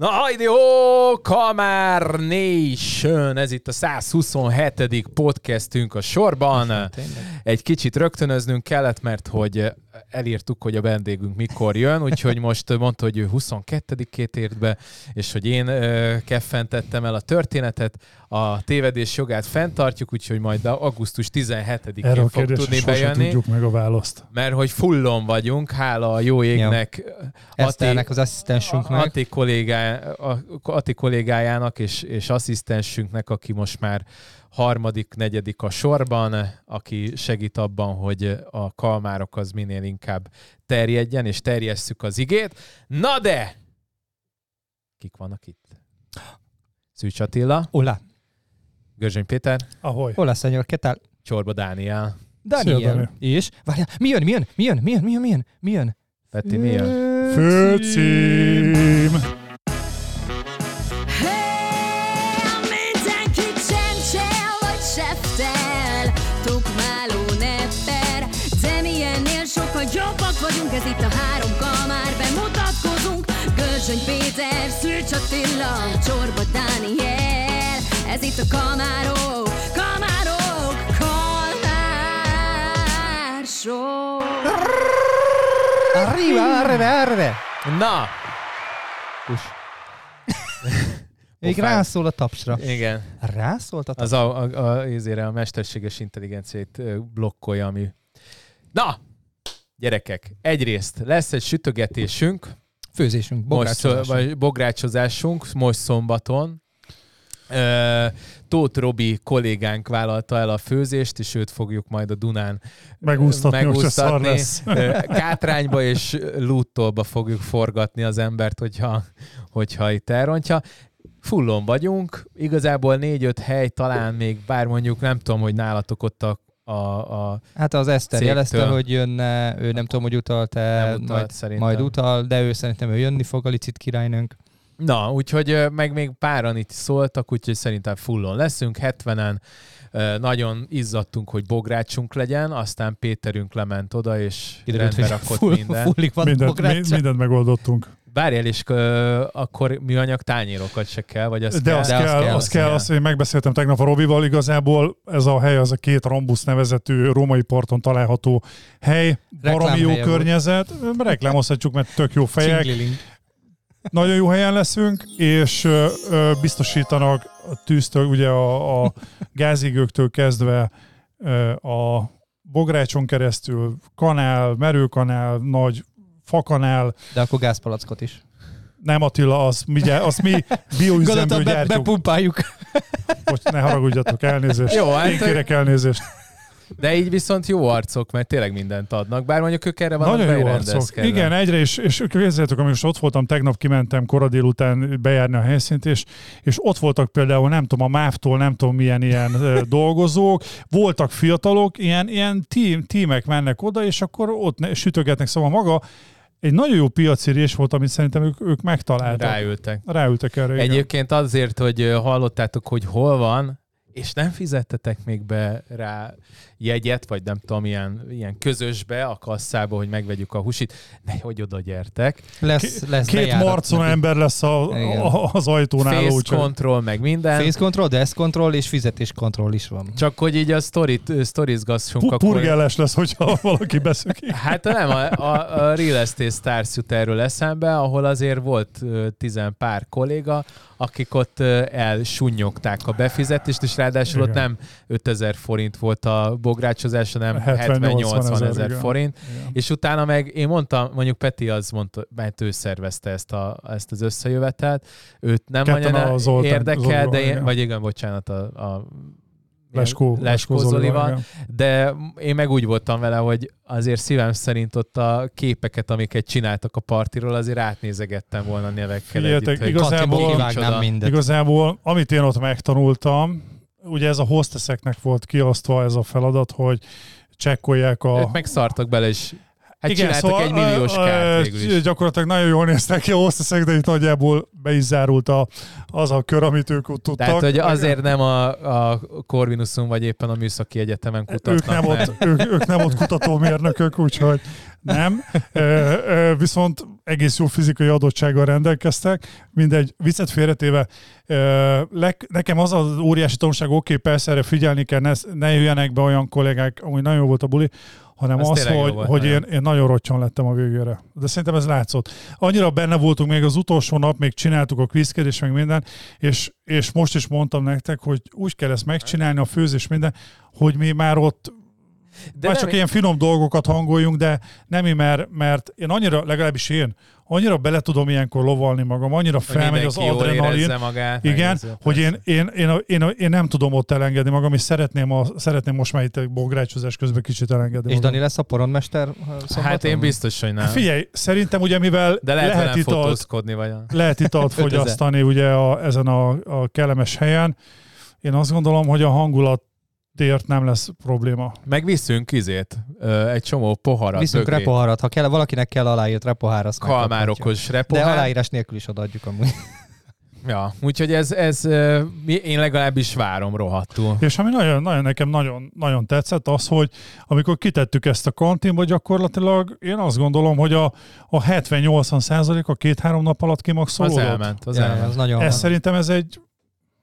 Na, hajdi, ó, Kamár Nation! Ez itt a 127. podcastünk a sorban. Egy kicsit rögtönöznünk kellett, mert hogy elírtuk, hogy a vendégünk mikor jön, úgyhogy most mondta, hogy ő 22-ét ért be, és hogy én keffentettem el a történetet, a tévedés jogát fenntartjuk, úgyhogy majd augusztus 17-én fog tudni bejönni. tudjuk meg a választ. Mert hogy fullon vagyunk, hála a jó égnek, Eszternek, az asszisztensünknek. Ati, kollégá, Ati kollégájának és, és asszisztensünknek, aki most már harmadik, negyedik a sorban, aki segít abban, hogy a kalmárok az minél inkább terjedjen, és terjesszük az igét. Na de! Kik vannak itt? Szűcs Attila. Hola. Görzsöny Péter. Ahoy. Hola, senyor, ¿qué tal? Csorba Dániel. Daniel. És? Várjál, mi jön, mi jön, mi jön, mi jön, mi jön, mi jön? Mi jön? Peti, mi jön? Főcím! Vagyunk, ez itt a három kamár, bemutatkozunk. Görzsöny Péter, Szűcs Attila, Csorba Dániel. Ez itt a kamárok, kamárok, kalmár show. Arriba, arre, arre. Na! Kus. Még rászól a tapsra. Igen. Rászólt a tapsra? Az a, a, a, a mesterséges intelligenciát blokkolja, ami... Na! Gyerekek, egyrészt lesz egy sütögetésünk. Főzésünk, bográcsozásunk. Most, vagy bográcsozásunk most szombaton. Tóth Robi kollégánk vállalta el a főzést, és őt fogjuk majd a Dunán megúsztatni. megúsztatni. Kátrányba és lúttolba fogjuk forgatni az embert, hogyha, hogyha itt elrontja. Fullon vagyunk, igazából négy-öt hely talán még, bár mondjuk nem tudom, hogy nálatok ott a a, a Hát az Eszter cégtől. jelezte, hogy jönne, ő nem tudom, hogy utalt-e, utalt, majd, szerintem. majd utal, de ő szerintem ő jönni fog a licit királynőnk. Na, úgyhogy meg még páran itt szóltak, úgyhogy szerintem fullon leszünk, 70-en nagyon izzadtunk, hogy bográcsunk legyen, aztán Péterünk lement oda, és Kiderült, rendbe rakott full, minden. Mindent, mindent megoldottunk. Várjál, és uh, akkor műanyag tányérokat se kell, vagy azt De kell? azt, de kell, azt kell, azt kell, azt én megbeszéltem tegnap a Robival, igazából ez a hely az a két Rambusz nevezetű római parton található hely, baromi jó környezet, reklámozhatjuk, mert tök jó fejek. Nagyon jó helyen leszünk, és ö, ö, biztosítanak a tűztől, ugye a, a gázigőktől kezdve ö, a bográcson keresztül kanál, merőkanál, nagy fakanál. De akkor gázpalackot is. Nem Attila, az mi, azt mi bioüzemből gyártjuk. Be, bepumpáljuk. Most ne haragudjatok, elnézést. Jó, hát... Én kérek elnézést. De így viszont jó arcok, mert tényleg mindent adnak. Bár mondjuk ők erre vannak Nagyon jó arcok. Igen, egyre, és, és képzeljétek, amikor most ott voltam, tegnap kimentem kora délután bejárni a helyszínt, és, és ott voltak például, nem tudom, a MÁV-tól, nem tudom milyen ilyen dolgozók, voltak fiatalok, ilyen, ilyen tím, tímek mennek oda, és akkor ott ne, sütögetnek, szóval maga egy nagyon jó piaci rés volt, amit szerintem ők, ők megtaláltak. Ráültek. Ráültek erre. Egyébként igen. azért, hogy hallottátok, hogy hol van, és nem fizettetek még be rá jegyet, vagy nem tudom, ilyen, ilyen közösbe a kasszába, hogy megvegyük a husit, ne, hogy oda gyertek. Lesz, lesz Két marcon ember lesz a, a, az ajtónál. Face úgy, control, meg minden. Face control, desk control és fizetés control is van. Csak hogy így a sztorit, sztorizgassunk. Pu- akkor... Purgeles lesz, hogyha valaki beszöki. Hát nem, a, a, a Real Estate Stars jut erről eszembe, ahol azért volt tizen pár kolléga, akik ott elsunyogták a befizetést, és ráadásul Igen. ott nem 5000 forint volt a bográcsozás, hanem 70-80 ezer forint. Igen. És utána meg én mondtam, mondjuk Peti az mondta, mert ő szervezte ezt, a, ezt az összejövetelt, őt nem nagyon érdekel, de én, vagy igen, bocsánat, a, a Leskó, Leskó Zolival, de én meg úgy voltam vele, hogy azért szívem szerint ott a képeket, amiket csináltak a partiról, azért átnézegettem volna a nevekkel Figyeljetek, együtt, igazából, igazából, amit én ott megtanultam, ugye ez a hostesseknek volt kiosztva ez a feladat, hogy csekkolják a... Ők megszartak bele, és Hát Igen, szóval egy milliós kárt végül is. Gyakorlatilag nagyon jól néztek ki a hosszaszeg, de itt nagyjából be is zárult a, az a kör, amit ők ott tudtak. Tehát, hogy azért nem a, a Corvinuson vagy éppen a Műszaki Egyetemen kutatnak. Ők nem, ott, ők, ők nem ott kutatómérnökök, úgyhogy nem. Viszont egész jó fizikai adottsággal rendelkeztek. Mindegy, viccet félretéve. Nekem az az óriási tanulság, oké, okay, persze erre figyelni kell, ne, ne jöjjenek be olyan kollégák, amúgy nagyon jó volt a buli, hanem ez az, hogy, volt, hogy én, én nagyon roccson lettem a végére. De szerintem ez látszott. Annyira benne voltunk még az utolsó nap, még csináltuk a kvízkedés, meg minden, és, és most is mondtam nektek, hogy úgy kell ezt megcsinálni, a főzés minden, hogy mi már ott de Már csak ilyen finom dolgokat hangoljunk, de nem mert, mert én annyira, legalábbis én, annyira bele tudom ilyenkor lovalni magam, annyira felmegy az adrenalin, magát, igen, hogy én, én, én, én, én, nem tudom ott elengedni magam, és szeretném, a, szeretném most már itt a bográcsozás közben kicsit elengedni És magam. Dani lesz a porondmester szombaton? Hát én biztos, hogy nem. Hát figyelj, szerintem ugye mivel De lehet, lehet, italt, vagy a... lehet italt fogyasztani ugye a, ezen a, a kellemes helyen, én azt gondolom, hogy a hangulat tért nem lesz probléma. Megviszünk kizét, egy csomó poharat. Viszünk bögrét. repoharat, ha kell, valakinek kell aláírt repohár, azt Kalmárokos repohár. De aláírás nélkül is odaadjuk amúgy. Ja, úgyhogy ez, ez én legalábbis várom rohadtul. És ami nagyon, nagyon nekem nagyon, nagyon tetszett az, hogy amikor kitettük ezt a kantinba, gyakorlatilag én azt gondolom, hogy a, a 70-80 százalék a két-három nap alatt kimaxolódott. Az elment, az ja, elment. Az nagyon ez szerintem ez egy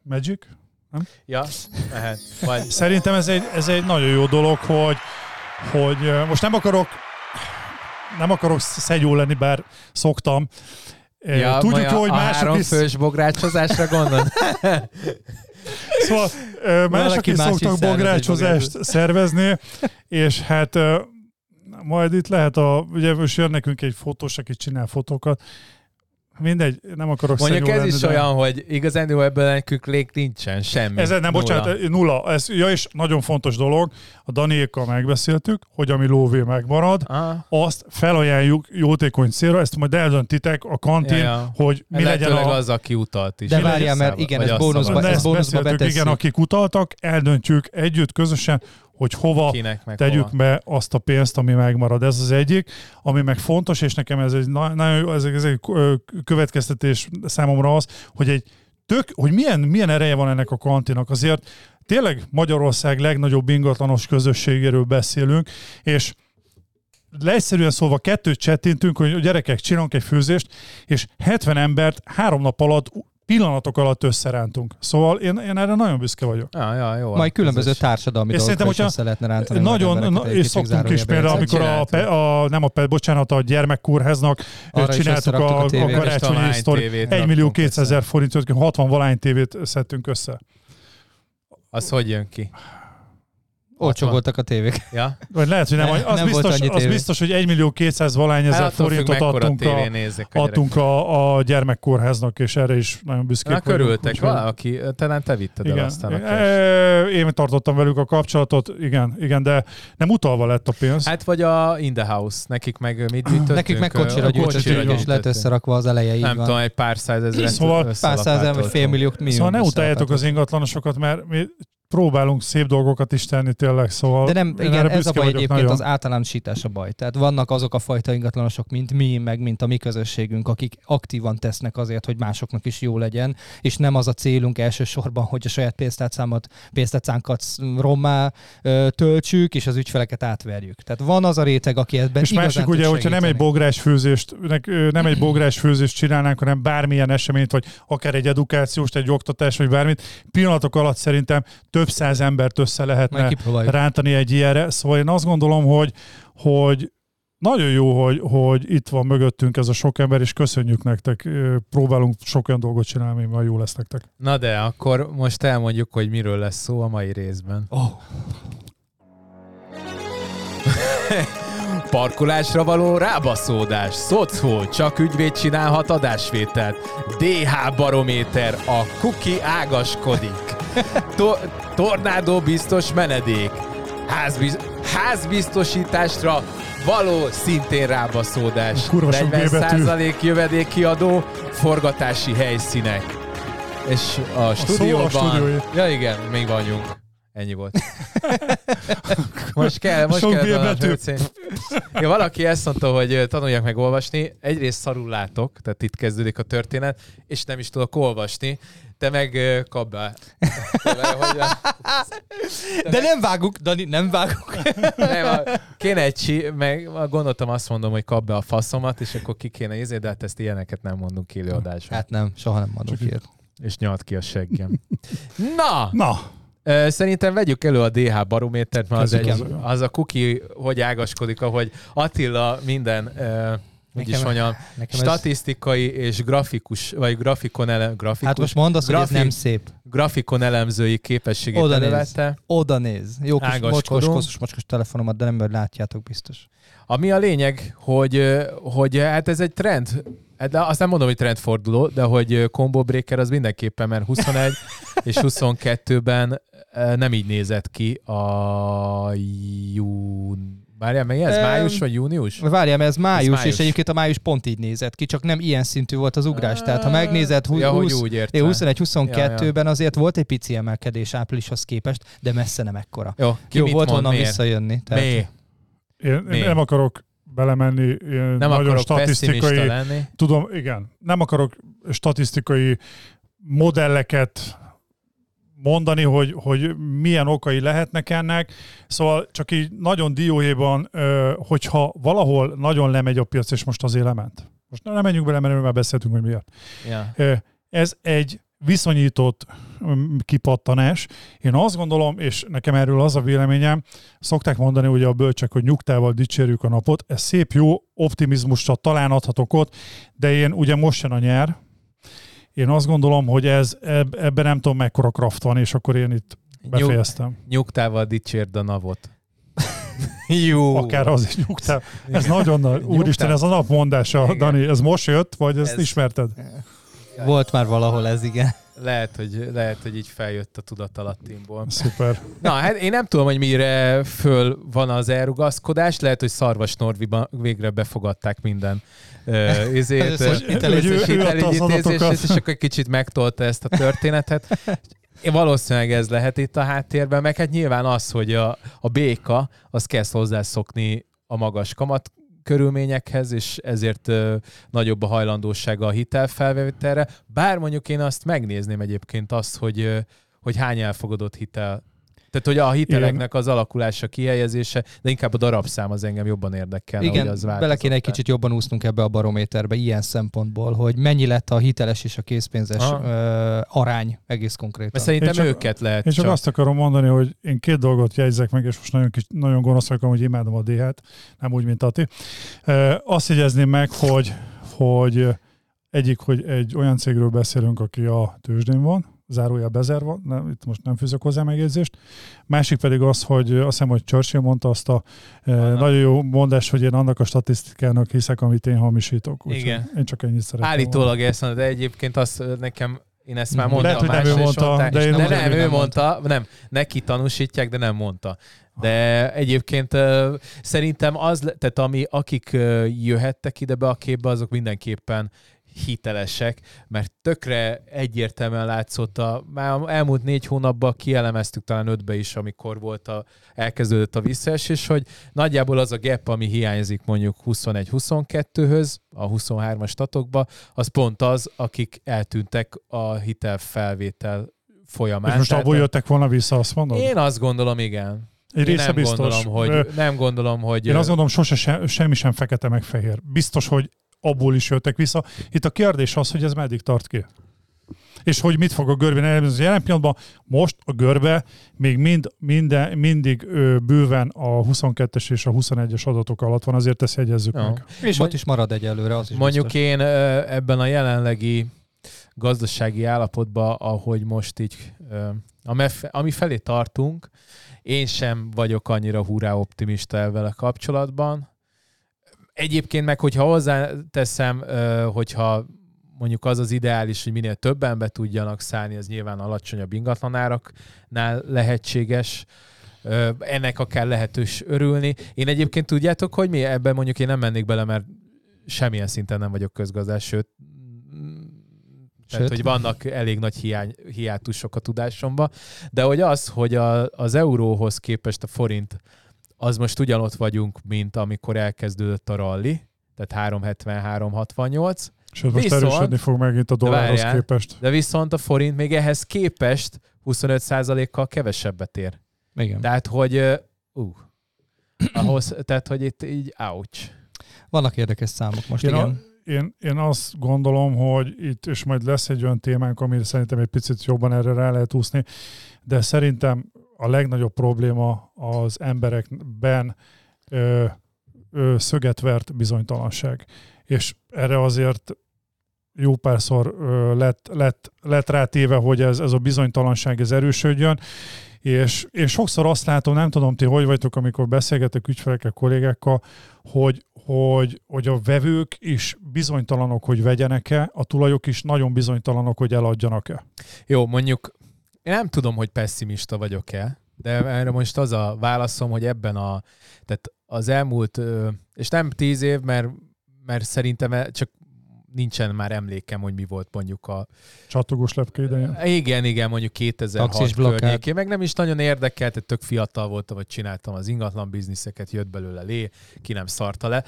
magic, nem? Ja, lehet. Vagy... Szerintem ez egy, ez egy nagyon jó dolog, hogy, hogy most nem akarok nem akarok szegyó lenni, bár szoktam. Ja, Tudjuk jó, hogy mások is... fős bográcsozásra gondol? szóval mások is szoktak bográcsozást szervezni, és hát majd itt lehet a, ugye most jön nekünk egy fotós, aki csinál fotókat, Mindegy, nem akarok Mondjuk ez lenni, is de... olyan, hogy igazán ebből nekünk lég nincsen, semmi. Ez nem, nulla. bocsánat, nulla. Ez, ja, és nagyon fontos dolog, a Daniékkal megbeszéltük, hogy ami lóvé megmarad, Aha. azt felajánljuk jótékony célra, ezt majd eldöntitek a kantin, ja, ja. hogy mi legyen a... az, aki utalt is. De várjál, mert igen, ez bónuszba, ez bónuszba Igen, akik utaltak, eldöntjük együtt, közösen, hogy hova Kinek, tegyük hova. be azt a pénzt, ami megmarad. Ez az egyik, ami meg fontos, és nekem ez egy nagyon ez, ez egy következtetés számomra az, hogy egy tök, hogy milyen, milyen ereje van ennek a kantinak. Azért tényleg Magyarország legnagyobb ingatlanos közösségéről beszélünk, és leegyszerűen szóval kettőt csettintünk, hogy a gyerekek csinálunk egy főzést, és 70 embert három nap alatt pillanatok alatt összerántunk. Szóval én, én erre nagyon büszke vagyok. Ja, ja, jó. Majd különböző is. társadalmi és dolgokra is össze lehetne rántani. Nagyon, na, és szoktunk is például, amikor a, a, a, nem a, bocsánat, a gyermekkórháznak Arra csináltuk a, a, a karácsonyi sztori. 1 millió 200 ezer forintot, 60 valány tévét szedtünk össze. Az hogy jön ki? Olcsó voltak a tévék. Ja? Vagy lehet, hogy nem. nem az, nem biztos, az biztos, hogy 1 millió 200 valány ezer hát, forintot adtunk, a, a, adtunk a, a gyermekkórháznak, és erre is nagyon büszkék Na, körültek úgy, valaki, talán te vitted igen. el aztán a e, Én tartottam velük a kapcsolatot, igen, igen, de nem utalva lett a pénz. Hát vagy a In the House, nekik meg mit gyűjtöttünk? Nekik meg kocsira gyűjtöttünk, és lett összerakva az eleje, így Nem tudom, egy pár százezer. Szóval pár százezer, vagy fél millió. Szóval ne utáljátok az ingatlanosokat, mert mi próbálunk szép dolgokat is tenni tényleg, szóval... De nem, igen, ez a baj egyébként nagyon. az általánosítás a baj. Tehát vannak azok a fajta ingatlanosok, mint mi, meg mint a mi közösségünk, akik aktívan tesznek azért, hogy másoknak is jó legyen, és nem az a célunk elsősorban, hogy a saját pénztárcámat, pénztárcánkat rommá ö, töltsük, és az ügyfeleket átverjük. Tehát van az a réteg, aki ebben És másik ugye, hogyha nem egy bográs főzést, nem egy bográs főzést csinálnánk, hanem bármilyen eseményt, vagy akár egy edukációs, egy oktatás, vagy bármit, pillanatok alatt szerintem több száz embert össze lehetne rántani egy ilyenre. Szóval én azt gondolom, hogy, hogy nagyon jó, hogy, hogy itt van mögöttünk ez a sok ember, és köszönjük nektek. Próbálunk sok olyan dolgot csinálni, ami jó lesz nektek. Na de, akkor most elmondjuk, hogy miről lesz szó a mai részben. Oh. Parkolásra való rábaszódás. Szocó, csak ügyvéd csinálhat adásvételt. DH barométer, a kuki ágaskodik. To- tornádó biztos menedék. Házbiz- házbiztosításra való szintén rábaszódás. 40% jövedékiadó, forgatási helyszínek. És a stúdióban... A a ja igen, még vagyunk. Ennyi volt. most kell, most Sok kell ja, valaki ezt mondta, hogy tanulják meg olvasni. Egyrészt szarul látok, tehát itt kezdődik a történet, és nem is tudok olvasni. Te meg kap be. De nem vágunk, Dani, nem vágunk. nem, kéne egy csi, meg gondoltam azt mondom, hogy kap be a faszomat, és akkor ki kéne izé, de hát ezt ilyeneket nem mondunk élőadásra. Hát nem, soha nem mondunk ilyet. És nyalt ki a seggem. Na! Na! Szerintem vegyük elő a DH barométert, mert az, egy, az a kuki, hogy ágaskodik, ahogy Attila minden úgy is mondjam, statisztikai ez... és grafikus, vagy grafikon ele, grafikus. Hát most mondd azt, grafik, hogy ez nem szép. Grafikon elemzői képességét Oda néz. Oda néz. Jó kis mocskos, koszos, mocskos telefonomat, de nem látjátok biztos. Ami a lényeg, hogy, hogy hát ez egy trend, de azt nem mondom, hogy trendforduló, de hogy combo breaker az mindenképpen, mert 21 és 22-ben nem így nézett ki a jún... Várjál, mely ez? Május vagy június? Várjál, mert ez május, ez május, és egyébként a május pont így nézett ki, csak nem ilyen szintű volt az ugrás. Tehát ha megnézed 20, ja, 21-22-ben azért volt egy pici emelkedés áprilishoz képest, de messze nem ekkora. Jó, ki Jó volt honnan visszajönni. Tehát... Mi? Én, én nem akarok belemenni nem nagyon statisztikai... lenni. Tudom, igen. Nem akarok statisztikai modelleket mondani, hogy, hogy milyen okai lehetnek ennek. Szóval csak így nagyon dióhéjban, hogyha valahol nagyon lemegy a piac, és most az élement. Most nem menjünk bele, mert már beszéltünk, hogy miért. Yeah. Ez egy viszonyított kipattanás. Én azt gondolom, és nekem erről az a véleményem, szokták mondani ugye a bölcsek, hogy nyugtával dicsérjük a napot, ez szép, jó, optimizmusra talán adhatok ott, de én ugye most jön a nyár, én azt gondolom, hogy ez, eb, ebben nem tudom mekkora kraft van, és akkor én itt befejeztem. Nyug, nyugtával dicsérd a navot. Jó. Akár az is nyugtáv. Ez nagyon nagy. Úristen, ez a napmondása, igen. Dani. Ez most jött, vagy ezt ez... ismerted? Volt már valahol ez, igen. Lehet, hogy, lehet, hogy így feljött a tudatalattimból. Szuper. Na, hát én nem tudom, hogy mire föl van az elrugaszkodás. Lehet, hogy Szarvas Norviban végre befogadták minden hitelügyintézését, és akkor egy kicsit megtolta ezt a történetet. Én valószínűleg ez lehet itt a háttérben, meg hát nyilván az, hogy a, a béka, az kezd hozzászokni a magas kamat körülményekhez, és ezért nagyobb a hajlandósága a hitelfelvételre. Bár mondjuk én azt megnézném egyébként azt, hogy, hogy hány elfogadott hitel tehát, hogy a hiteleknek az alakulása, kihelyezése, de inkább a darabszám az engem jobban érdekel. Igen, az bele kéne egy kicsit jobban úsznunk ebbe a barométerbe ilyen szempontból, hogy mennyi lett a hiteles és a készpénzes uh, arány egész konkrétan. Mert szerintem csak, őket lehet Én csak, csak azt akarom mondani, hogy én két dolgot jegyzek meg, és most nagyon, kis, nagyon gonosz vagyok, hogy imádom a DH-t, nem úgy, mint Ati. Azt jegyezném meg, hogy, hogy egyik, hogy egy olyan cégről beszélünk, aki a tőzsdén van, zárója bezárva, nem, itt most nem fűzök hozzá megjegyzést. Másik pedig az, hogy azt hiszem, hogy Churchill mondta azt a e, nagyon jó mondást, hogy én annak a statisztikának hiszek, amit én hamisítok. Úgy Igen. Én csak ennyit szeretem. Állítólag ezt mondta, de egyébként azt nekem én ezt már mondtam. Lehet, hogy nem ő mondta, mondták, de, én de nem, ő mondta, mondta, nem, neki tanúsítják, de nem mondta. De egyébként uh, szerintem az, tehát ami, akik uh, jöhettek ide be a képbe, azok mindenképpen hitelesek, mert tökre egyértelműen látszott a, már elmúlt négy hónapban kielemeztük talán ötbe is, amikor volt a, elkezdődött a visszaesés, hogy nagyjából az a gap, ami hiányzik mondjuk 21-22-höz, a 23-as statokba, az pont az, akik eltűntek a hitelfelvétel folyamán. És most abból jöttek volna vissza, azt mondod? Én azt gondolom, igen. Egy része nem biztos. Gondolom, hogy, nem gondolom, hogy... Én azt gondolom, sose se, semmi sem fekete meg fehér. Biztos, hogy abból is jöttek vissza. Itt a kérdés az, hogy ez meddig tart ki. És hogy mit fog a görbén elemezni. Jelen pillanatban most a görbe még mind, minden, mindig ö, bőven a 22-es és a 21-es adatok alatt van, azért ezt jegyezzük ja. meg. És ott is marad egyelőre, az is Mondjuk biztos. én ebben a jelenlegi gazdasági állapotban, ahogy most így, ami felé tartunk, én sem vagyok annyira hurrá optimista ezzel a kapcsolatban. Egyébként meg, hogyha hozzáteszem, hogyha mondjuk az az ideális, hogy minél többen be tudjanak szállni, az nyilván alacsonyabb ingatlanáraknál lehetséges, ennek akár lehetős örülni. Én egyébként tudjátok, hogy mi ebben mondjuk én nem mennék bele, mert semmilyen szinten nem vagyok közgazdás, sőt, Tehát, hogy vannak elég nagy hiány, hiátusok a tudásomban. De hogy az, hogy a, az euróhoz képest a forint, az most ugyanott vagyunk, mint amikor elkezdődött a rally, tehát 370-368. És ez most viszont, erősödni fog megint a dollárhoz várjál, képest. De viszont a forint még ehhez képest 25%-kal kevesebbet ér. Igen. Tehát, hogy uh, ahhoz, tehát, hogy itt így ouch. Vannak érdekes számok most, én igen. A, én, én azt gondolom, hogy itt, és majd lesz egy olyan témánk, ami szerintem egy picit jobban erre rá lehet úszni, de szerintem a legnagyobb probléma az emberekben ö, ö, szöget vert bizonytalanság. És erre azért jó párszor ö, lett, lett, lett rátéve, hogy ez, ez a bizonytalanság ez erősödjön, és én sokszor azt látom, nem tudom ti, hogy vagytok, amikor beszélgetek ügyfelekkel, kollégákkal, hogy, hogy, hogy a vevők is bizonytalanok, hogy vegyenek-e, a tulajok is nagyon bizonytalanok, hogy eladjanak-e. Jó, mondjuk én nem tudom, hogy pessimista vagyok-e, de erre most az a válaszom, hogy ebben a, tehát az elmúlt, és nem tíz év, mert, mert szerintem csak nincsen már emlékem, hogy mi volt mondjuk a... Csatogós lepke idején? Igen, igen, mondjuk 2006 környékén. Meg nem is nagyon érdekelt, tök fiatal voltam, vagy csináltam az ingatlan bizniszeket, jött belőle lé, ki nem szarta le.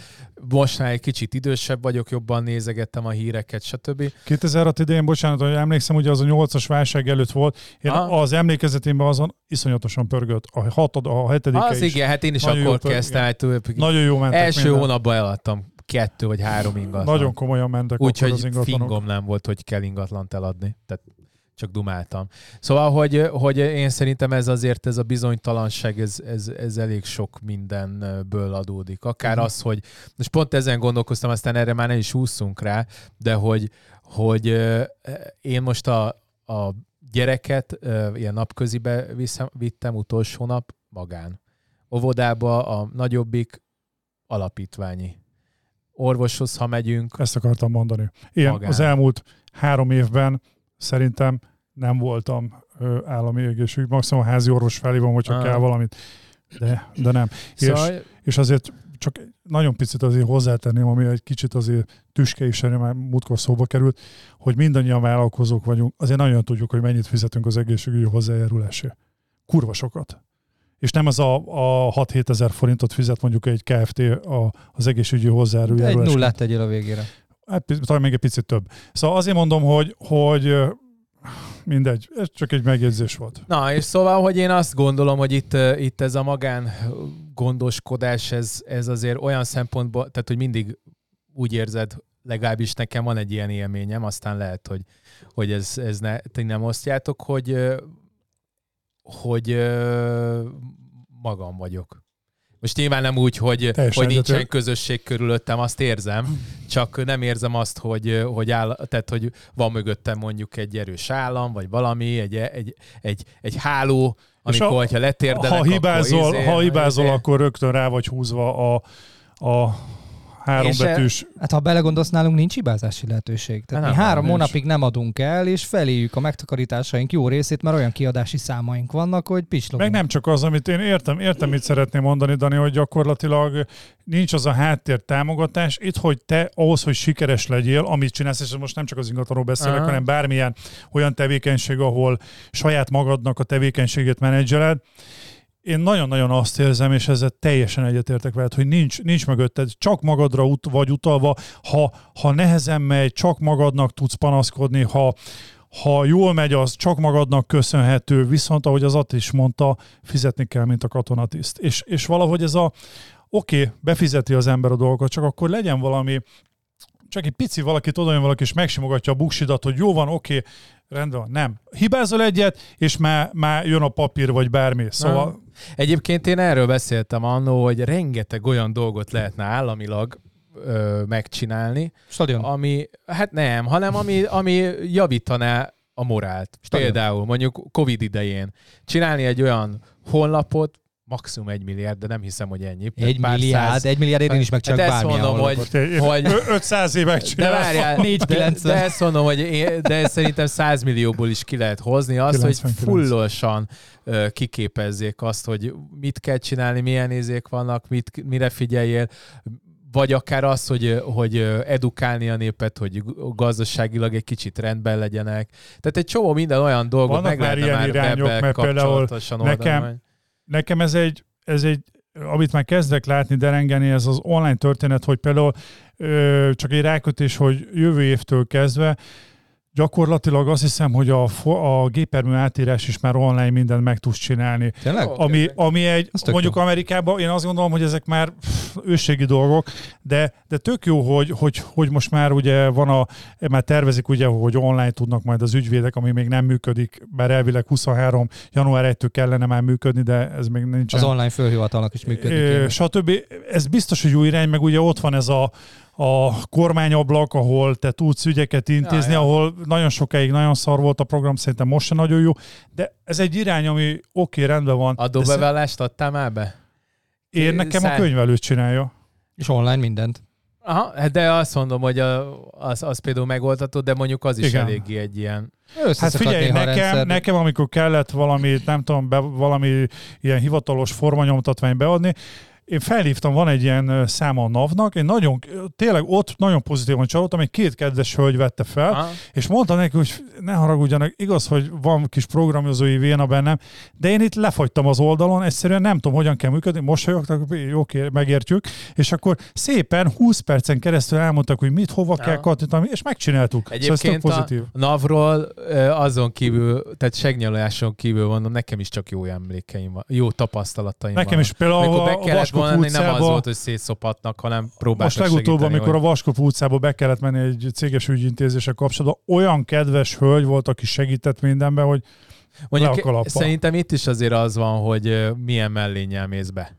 Most már egy kicsit idősebb vagyok, jobban nézegettem a híreket, stb. 2006 idején, bocsánat, hogy emlékszem, hogy az a nyolcas válság előtt volt. Én ha? az emlékezetemben azon iszonyatosan pörgött. A hatod, a hetedik Az is. igen, hát én is Nagyon akkor kezdtem. Nagyon jó mentek Első minden. hónapban eladtam kettő vagy három ingatlan. Nagyon komolyan mentek Úgyhogy az ingatlanok. fingom nem volt, hogy kell ingatlant eladni. Tehát csak dumáltam. Szóval, hogy, hogy én szerintem ez azért, ez a bizonytalanság, ez, ez, ez elég sok mindenből adódik. Akár uh-huh. az, hogy, most pont ezen gondolkoztam, aztán erre már nem is úszunk rá, de hogy, hogy én most a, a gyereket ilyen napközibe viszem, vittem utolsó nap magán. Óvodába a nagyobbik alapítványi orvoshoz, ha megyünk. Ezt akartam mondani. Én magán. az elmúlt három évben szerintem nem voltam állami egészségügy, maximum házi orvos felhívom, hogyha ah. kell valamit, de, de nem. Szóval... És, és azért csak nagyon picit azért hozzátenném, ami egy kicsit azért tüske is, már múltkor szóba került, hogy mindannyian vállalkozók vagyunk, azért nagyon tudjuk, hogy mennyit fizetünk az egészségügyi hozzájárulásért. Kurva sokat és nem az a, a 6-7 ezer forintot fizet mondjuk egy KFT a, az egészségügyi hozzájárulás. Egy nullát tegyél a végére. Hát, talán még egy picit több. Szóval azért mondom, hogy, hogy mindegy, ez csak egy megjegyzés volt. Na, és szóval, hogy én azt gondolom, hogy itt, itt ez a magán gondoskodás, ez, ez azért olyan szempontból, tehát hogy mindig úgy érzed, legalábbis nekem van egy ilyen élményem, aztán lehet, hogy, hogy ez, ez ne, ti nem osztjátok, hogy hogy ö, magam vagyok. Most nyilván nem úgy, hogy, hogy nincsen közösség körülöttem, azt érzem, csak nem érzem azt, hogy, hogy, áll, tehát, hogy van mögöttem mondjuk egy erős állam, vagy valami, egy, egy, egy, egy háló, amikor, a, hogyha letérdelek, ha hibázol, akkor, izé, ha hibázol izé. akkor rögtön rá vagy húzva a, a három és betűs. Hát ha belegondolsz, nálunk nincs hibázási lehetőség. Tehát nem, mi három nem, hónapig nem adunk el, és feléjük a megtakarításaink jó részét, mert olyan kiadási számaink vannak, hogy pislogunk. Meg nem csak az, amit én értem, értem, mit szeretném mondani, Dani, hogy gyakorlatilag nincs az a háttér támogatás. Itt, hogy te ahhoz, hogy sikeres legyél, amit csinálsz, és most nem csak az ingatlanról beszélek, Aha. hanem bármilyen olyan tevékenység, ahol saját magadnak a tevékenységét menedzseled, én nagyon-nagyon azt érzem, és ezzel teljesen egyetértek veled, hogy nincs, nincs mögötted, csak magadra ut- vagy utalva, ha, ha nehezen megy, csak magadnak tudsz panaszkodni, ha, ha jól megy, az csak magadnak köszönhető, viszont ahogy az Att is mondta, fizetni kell, mint a katonatiszt. És, és valahogy ez a, oké, okay, befizeti az ember a dolgot, csak akkor legyen valami, csak egy pici valakit oda valaki, és megsimogatja a buksidat, hogy jó van, oké, okay, rendben van. Nem. Hibázol egyet, és már, már jön a papír, vagy bármi. Szóval... Nem. Egyébként én erről beszéltem annó, hogy rengeteg olyan dolgot lehetne államilag ö, megcsinálni. Stadion. Ami, hát nem, hanem ami, ami javítaná a morált. Stadion. Például mondjuk Covid idején csinálni egy olyan honlapot, maximum egy milliárd, de nem hiszem, hogy ennyi. Egy milliárd, száz... egy milliárd én is meg csak hát bármilyen mondom, hogy, hogy 500 évek De várjál, 4, de, de, ezt mondom, hogy én, de szerintem 100 millióból is ki lehet hozni azt, 99. hogy fullosan uh, kiképezzék azt, hogy mit kell csinálni, milyen nézék vannak, mit, mire figyeljél, vagy akár az, hogy, hogy edukálni a népet, hogy gazdaságilag egy kicsit rendben legyenek. Tehát egy csomó minden olyan dolgot Vannak meg már ilyen már irányok, mert például nekem, nekem ez egy, ez egy amit már kezdek látni, derengeni, ez az online történet, hogy például ö, csak egy rákötés, hogy jövő évtől kezdve Gyakorlatilag azt hiszem, hogy a, a gépermű átírás is már online mindent meg tudsz csinálni. Tényleg? Ami, ami egy, mondjuk jó. Amerikában, én azt gondolom, hogy ezek már pff, ősségi dolgok, de, de tök jó, hogy, hogy, hogy most már ugye van a, már tervezik ugye, hogy online tudnak majd az ügyvédek, ami még nem működik, bár elvileg 23. január 1-től kellene már működni, de ez még nincs. Az online főhivatalnak is működik. Stb. Ez biztos, hogy jó irány, meg ugye ott van ez a a kormányablak, ahol te tudsz ügyeket intézni, ja, ja. ahol nagyon sokáig nagyon szar volt a program, szerintem most sem nagyon jó, de ez egy irány, ami oké, okay, rendben van. Adóbevallást adtál már be? Én nekem Szá... a könyvelőt csinálja. És online mindent. Aha, hát de azt mondom, hogy a, az, az például megoldható, de mondjuk az is Igen. eléggé egy ilyen... Hát figyelj, nekem, nekem, amikor kellett valami, nem tudom, be, valami ilyen hivatalos formanyomtatvány beadni, én felhívtam, van egy ilyen száma a NAV-nak, én nagyon, tényleg ott nagyon pozitívan csalódtam, egy két kedves hölgy vette fel, Aha. és mondta neki, hogy ne haragudjanak, igaz, hogy van kis programozói véna bennem, de én itt lefagytam az oldalon, egyszerűen nem tudom, hogyan kell működni, mosolyogtak, oké, megértjük, és akkor szépen 20 percen keresztül elmondtak, hogy mit, hova Aha. kell kattintani, és megcsináltuk. Egyébként szóval ez pozitív. a NAV-ról azon kívül, tehát segnyaláson kívül mondom, nekem is csak jó emlékeim van, jó tapasztalataim Nekem van. is például a, a volna, utcába, nem az volt, hogy szétszopatnak, hanem próbáltak Most legutóbb, amikor hogy... a Vaskop utcába be kellett menni egy céges ügyintézése kapcsolatban, olyan kedves hölgy volt, aki segített mindenben, hogy Mondjuk szerintem itt is azért az van, hogy milyen mellénnyel mész be.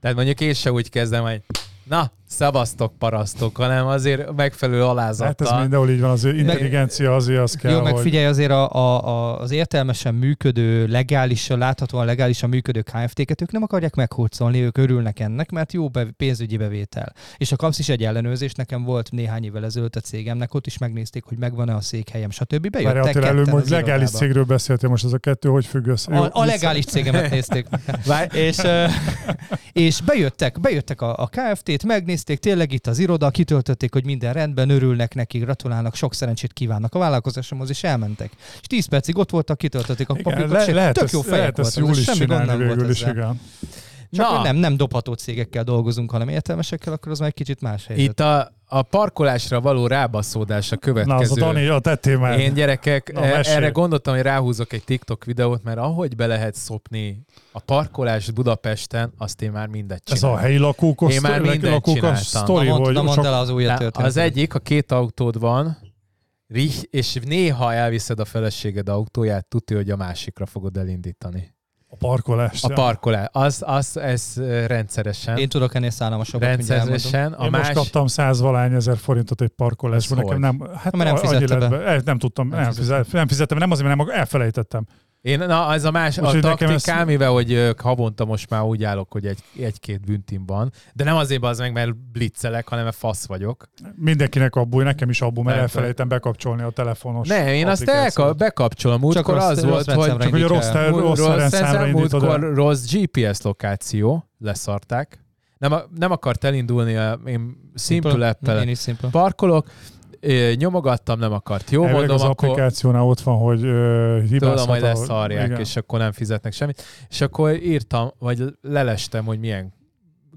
Tehát mondjuk én se úgy kezdem, hogy na, szavaztok, parasztok, hanem azért megfelelő alázattal. Hát ez mindenhol így van, az intelligencia azért az kell, Jó, meg figyelj, azért a, a, a, az értelmesen működő, legálisan, láthatóan legálisan működő KFT-ket ők nem akarják meghurcolni, ők örülnek ennek, mert jó be, pénzügyi bevétel. És a kapsz is egy ellenőrzés, nekem volt néhány évvel ezelőtt a cégemnek, ott is megnézték, hogy megvan-e a székhelyem, stb. Bejöttek Várj, előbb, hogy legális cégről beszéltél, most ez a kettő hogy függ össze? A, a legális cégemet nézték. és, és bejöttek, bejöttek a, a KFT-t, megnézték, tényleg itt az iroda, kitöltötték, hogy minden rendben, örülnek neki, gratulálnak, sok szerencsét kívánnak a vállalkozásomhoz, és elmentek. És 10 percig ott voltak, kitöltötték a papírokat, le, lehet tök jó fejek lehet voltak, semmi gond nem volt is, igen. Csak Na. nem, nem dobható cégekkel dolgozunk, hanem értelmesekkel, akkor az már egy kicsit más helyzet. Itt a, a parkolásra való rábaszódás a következő. Na, az a Dani, a tettél már. Én gyerekek, Na, erre gondoltam, hogy ráhúzok egy TikTok videót, mert ahogy be lehet szopni a parkolás Budapesten, azt én már mindet csinálom. Ez a helyi lakók, én már mindet lakók csináltam. Sztori, na, mond, na mondd el az új Az egyik, a két autód van, és néha elviszed a feleséged autóját, tudja, hogy a másikra fogod elindítani. A parkolás. A parkolás. Az, az, ez rendszeresen. Én tudok ennél szállamosabbat, Rendszeresen. A Én más... most kaptam száz valány ezer forintot egy parkolásban. Nekem nem, hát nem, fizettem be. Nem tudtam, nem, nem, fizettem, nem fizettem, nem azért, mert nem elfelejtettem. Én, na, ez a más, most a taktikám, ezt... mivel, hogy havonta most már úgy állok, hogy egy, egy-két büntim van, de nem azért az meg, mert blitzelek, hanem mert fasz vagyok. Mindenkinek abból, nekem is abból, mert elfelejtem bekapcsolni a telefonos Nem, én azt elka- bekapcsolom. Múltkor az volt, hogy... Csak hogy a rossz, rossz, rossz, rendszámra Múltkor rossz GPS lokáció, leszarták. Nem, nem akart elindulni, a, én Simple app parkolok, nyomogattam, nem akart. Jó, Elvileg mondom, az akkor... applikációnál ott van, hogy uh, hibázhat. Tudom, hogy leszarják, és akkor nem fizetnek semmit. És akkor írtam, vagy lelestem, hogy milyen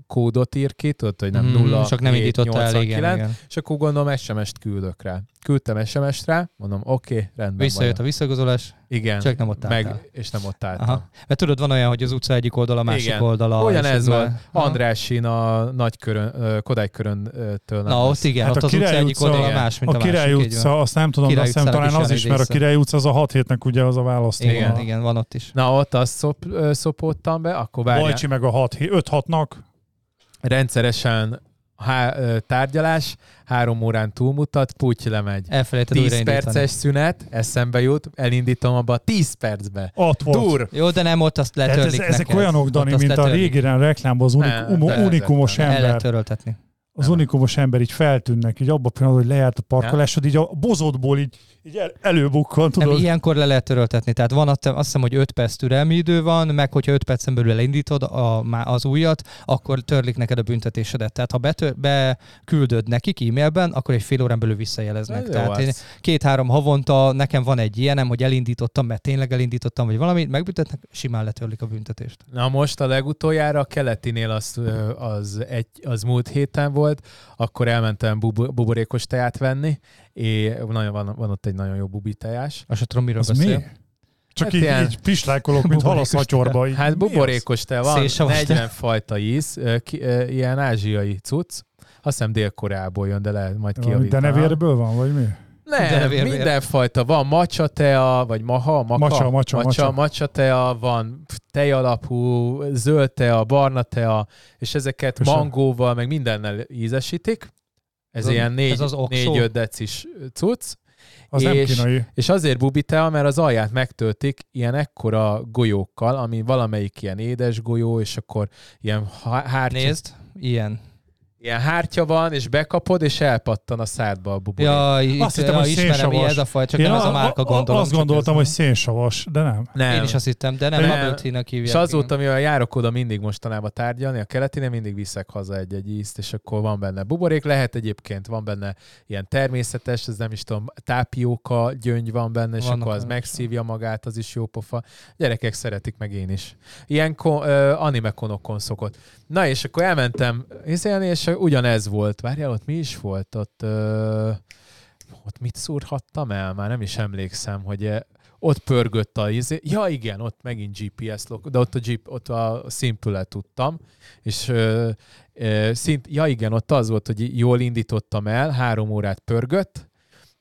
kódot ír ki, tudod, hogy nem mm, nulla, csak nem indította el, igen, igen. És akkor gondolom SMS-t küldök rá. Küldtem SMS-t rá, mondom, oké, okay, rendben Visszajött a visszagazolás, igen, csak nem ott álltál. Meg, és nem ott álltam. Aha. Mert tudod, van olyan, hogy az utca egyik oldala, a másik igen. oldala. Olyan ez volt. Andrásin a nagy körön, Kodály köröntől. Na, ott igen, hát ott az utca egyik oldala más, mint a, a Király másik. utca, azt nem tudom, azt hiszem talán az is, mert a Király utca az a 6 hétnek ugye az a választó. Igen, igen, van ott is. Na, ott azt szop, szopottam be, akkor várjál. Bajcsi meg a 5-6-nak rendszeresen há, tárgyalás, három órán túlmutat, puty lemegy. Elfelejted 10 perces szünet, eszembe jut, elindítom abba 10 percbe. Ott volt. Dur. Jó, de nem ott azt letörlik ez, Ezek neked. olyanok, Dani, ott mint a régi reklámban az unik, unikumos ember. El lehet töröltetni. Az unikumos ember így feltűnnek, így abban a pillanatban, hogy lejárt a parkolásod, így a bozótból így, így el, előbukkan, tudod. Nem, ilyenkor le lehet töröltetni. Tehát van azt hiszem, hogy 5 perc türelmi idő van, meg hogyha 5 percen belül elindítod a, az újat, akkor törlik neked a büntetésedet. Tehát ha betör, beküldöd nekik e-mailben, akkor egy fél órán belül visszajeleznek. Ez Tehát én két-három havonta nekem van egy ilyenem, hogy elindítottam, mert tényleg elindítottam, vagy valamit, megbüntetnek, simán letörlik a büntetést. Na most a legutoljára a keletinél az, az, egy, az múlt héten volt, volt, akkor elmentem bub- buborékos teját venni, és nagyon, van, van ott egy nagyon jó bubi tejás. Azt sem tudom, miről Az beszél. Mi? Csak hát így, ilyen... így pislákolok, mint hal a szatyorba. Így. Hát buborékos te van, Szélsavas 40 fajta íz, ilyen ázsiai cucc. Azt hiszem Dél-Koreából jön, de lehet majd kiavítaná. De nevérből van, vagy mi? Nem, mindenfajta. Van matcha tea, vagy maha, maka, macsa, macsa, macsa. macsa tea, van tejalapú, zöld tea, barna tea, és ezeket Köszön. mangóval, meg mindennel ízesítik. Ez, ez ilyen 4-5 decis cucc. Az és, nem és azért bubi tea, mert az alját megtöltik ilyen ekkora golyókkal, ami valamelyik ilyen édes golyó, és akkor ilyen hártya. Nézd, ilyen ilyen hártya van, és bekapod, és elpattan a szádba a buborék. Ja, itt, azt hittem, hogy ismerem, hogy ez a faj, csak Én nem a, ez a márka gondolom. Azt gondoltam, hogy szénsavas, de nem. nem. Én is azt hittem, de nem, nem. Bubble hívják. És azóta, mivel járok oda mindig mostanában tárgyalni, a keletinél mindig viszek haza egy-egy ízt, és akkor van benne buborék, lehet egyébként, van benne ilyen természetes, ez nem is tudom, tápióka gyöngy van benne, és Vannak akkor az megszívja magát, az is jó pofa. Gyerekek szeretik meg én is. Ilyen ko- uh, anime konokon szokott. Na és akkor elmentem hiszelni, és ugyanez volt. Várjál, ott mi is volt? Ott, ö, ott mit szúrhattam el? Már nem is emlékszem, hogy ott pörgött a izé. Ja igen, ott megint GPS lok, de ott a, Jeep, ott a simple tudtam, és ö, ö, szint, ja igen, ott az volt, hogy jól indítottam el, három órát pörgött,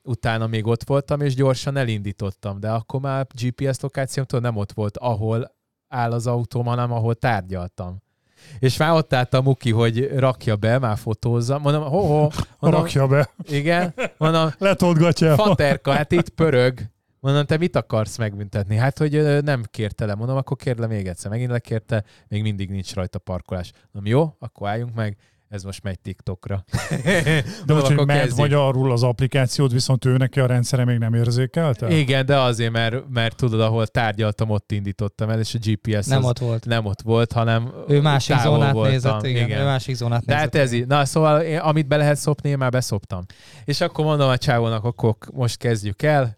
utána még ott voltam, és gyorsan elindítottam, de akkor már GPS lokációmtól nem ott volt, ahol áll az autóm, hanem ahol tárgyaltam. És már ott állt a Muki, hogy rakja be, már fotózza. Mondom, ho, ho. Mondom, rakja be. Igen. Mondom, Letolgatja. Faterka, hát itt pörög. Mondom, te mit akarsz megbüntetni? Hát, hogy nem kérte le. Mondom, akkor kérle még egyszer. Megint lekérte, még mindig nincs rajta parkolás. Mondom, jó, akkor álljunk meg ez most megy TikTokra. de most, hogy megy magyarul az applikációt, viszont ő neki a rendszere még nem érzékelte? Igen, de azért, mert, mert tudod, ahol tárgyaltam, ott indítottam el, és a GPS nem ott volt. Nem ott volt, hanem ő másik zónát voltam. nézett, igen, igen. Ő másik zónát de hát ez így. Na, szóval én, amit be lehet szopni, én már beszoptam. És akkor mondom a csávónak, akkor most kezdjük el,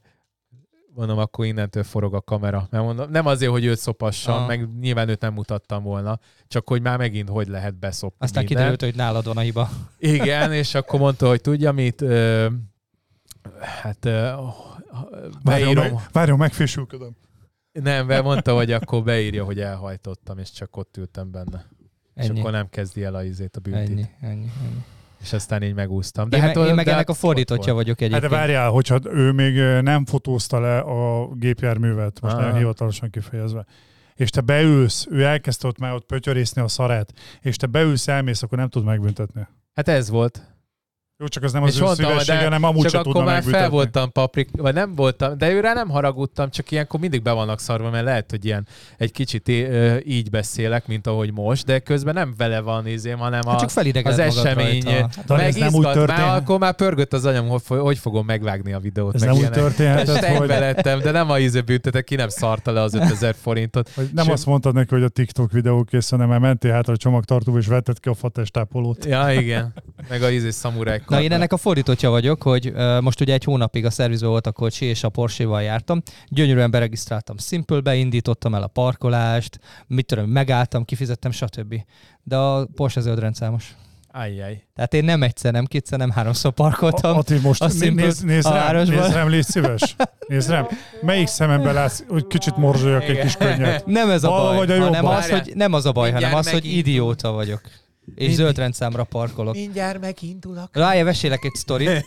mondom, akkor innentől forog a kamera. Mert mondom, nem azért, hogy őt szopassam, Aha. meg nyilván őt nem mutattam volna, csak hogy már megint hogy lehet beszopni. Aztán minden. kiderült, hogy nálad van a hiba. Igen, és akkor mondta, hogy tudja mit, ö, hát ö, beírom. Várjon, meg, várjon megfésülködöm. Nem, mert mondta, hogy akkor beírja, hogy elhajtottam, és csak ott ültem benne. Ennyi. És akkor nem kezdi el a izét a büntit. Ennyi, ennyi, ennyi és aztán így megúsztam. De én, hát, én meg ennek a fordítottja vagyok egyébként. Hát de várjál, hogyha ő még nem fotózta le a gépjárművet, most nagyon hivatalosan kifejezve, és te beülsz, ő elkezdte ott már ott pötyörészni a szarát, és te beülsz, elmész, akkor nem tud megbüntetni. Hát ez volt. Jó, csak az nem az ő szívessége, hanem amúgy csak akkor már fel voltam paprik, vagy nem voltam, de őre nem haragudtam, csak ilyenkor mindig be vannak szarva, mert lehet, hogy ilyen egy kicsit így beszélek, mint ahogy most, de közben nem vele van izém, hanem hát a, csak az esemény. Hát, meg nem úgy történt. Már, akkor már pörgött az anyam, hogy, hogy fogom megvágni a videót. Ez meg nem ilyenek. úgy történhetett, hogy... lettem, de nem a izé büntetek, ki nem szarta le az 5000 forintot. Hogy nem azt mondtad neki, hogy a TikTok videó kész, hanem mert mentél hátra a csomagtartóba és vetted ki a fatestápolót. Ja, igen. Meg a izé szamuráj. Na én ennek a fordít fordítottja vagyok, hogy uh, most ugye egy hónapig a szervizben volt a kocsi, és a Porsche-val jártam. Gyönyörűen beregisztráltam Simple-be, indítottam el a parkolást, mit tudom, megálltam, kifizettem, stb. De a Porsche zöld rendszámos. Ajjaj. Tehát én nem egyszer, nem kétszer, nem háromszor parkoltam. Ati, most a nézd, nézd, nézd rám, nézd rám, légy szíves. Nézd rám. Melyik szemembe látsz, hogy kicsit morzsoljak egy kis könnyet? Nem ez a baj, vagy a hanem az, hogy, nem az a baj, hanem az, hogy idióta vagyok. És zöld rendszámra parkolok. Mindjárt megindulok. Rája, mesélek egy sztorit.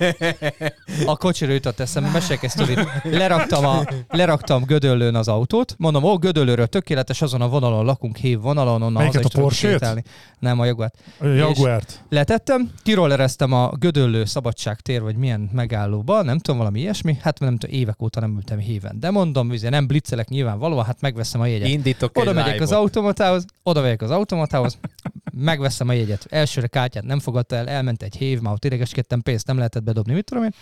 A kocsira jutott eszembe, mesélek egy sztorit. Leraktam, a, leraktam Gödöllőn az autót. Mondom, ó, Gödöllőről tökéletes, azon a vonalon lakunk, hév vonalon, onnan Melyiket haza a porsche Nem, a Jaguárt. A Jaguárt. Letettem, kirollereztem a Gödöllő szabadság tér, vagy milyen megállóba, nem tudom, valami ilyesmi. Hát nem tudom, évek óta nem ültem héven. De mondom, vizé, nem blitzelek nyilvánvalóan, hát megveszem a jegyet. Indítok oda megyek az automatához, oda megyek az automatához, megveszem a jegyet. Elsőre kártyát nem fogadta el, elment egy hév, már ott idegeskedtem, pénzt nem lehetett bedobni, mit tudom én.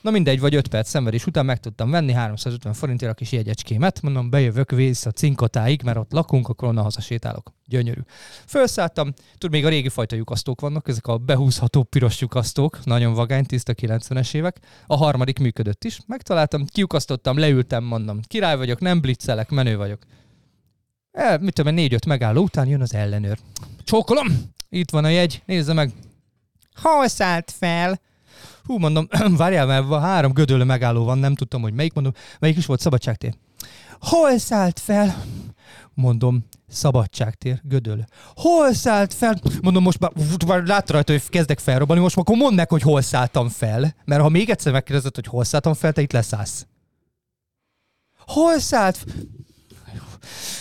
Na mindegy, vagy 5 perc szenvedés után meg tudtam venni 350 forintért a kis jegyecskémet, mondom, bejövök vissza Cinkotáig, mert ott lakunk, akkor onnan haza sétálok. Gyönyörű. Felszálltam, tud, még a régi fajta lyukasztók vannak, ezek a behúzható piros lyukasztók, nagyon vagány, tiszta 90-es évek. A harmadik működött is. Megtaláltam, kiukasztottam, leültem, mondom, király vagyok, nem blitzelek, menő vagyok. El, mit tudom, négy-öt megálló után jön az ellenőr. Csókolom, itt van a jegy, nézze meg. Hol szállt fel? Hú, mondom, várjál, mert három gödölő megálló van, nem tudtam, hogy melyik, mondom, melyik is volt szabadságtér. Hol szállt fel? Mondom, szabadságtér, gödöl. Hol szállt fel? Mondom, most már, már látta rajta, hogy kezdek felrobani, most akkor mondd meg, hogy hol szálltam fel. Mert ha még egyszer megkérdezed, hogy hol szálltam fel, te itt leszállsz. Hol szállt?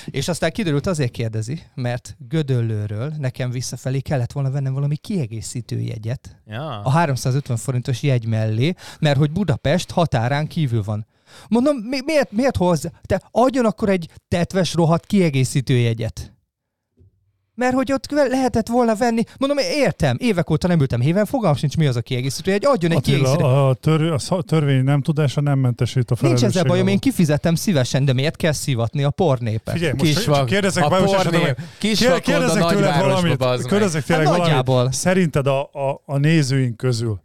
És aztán kiderült, azért kérdezi, mert Gödöllőről nekem visszafelé kellett volna vennem valami kiegészítő jegyet ja. a 350 forintos jegy mellé, mert hogy Budapest határán kívül van. Mondom, mi, miért, miért hozzá? Te adjon akkor egy tetves rohadt kiegészítő jegyet. Mert hogy ott lehetett volna venni, mondom, értem, évek óta nem ültem héven, fogalmam sincs, mi az a kiegészítő, egy adjon egy Attila, kiegészítő. A, tör, a törvény nem tudása nem mentesít a Nincs ezzel bajom, én kifizetem szívesen, de miért kell szivatni a pornépet? Figyelj, most Kisvag, kérdezek, a pornép, kisvag kérdezek tőled valamit, kérdezek tényleg hát valamit. Szerinted a, a, a nézőink közül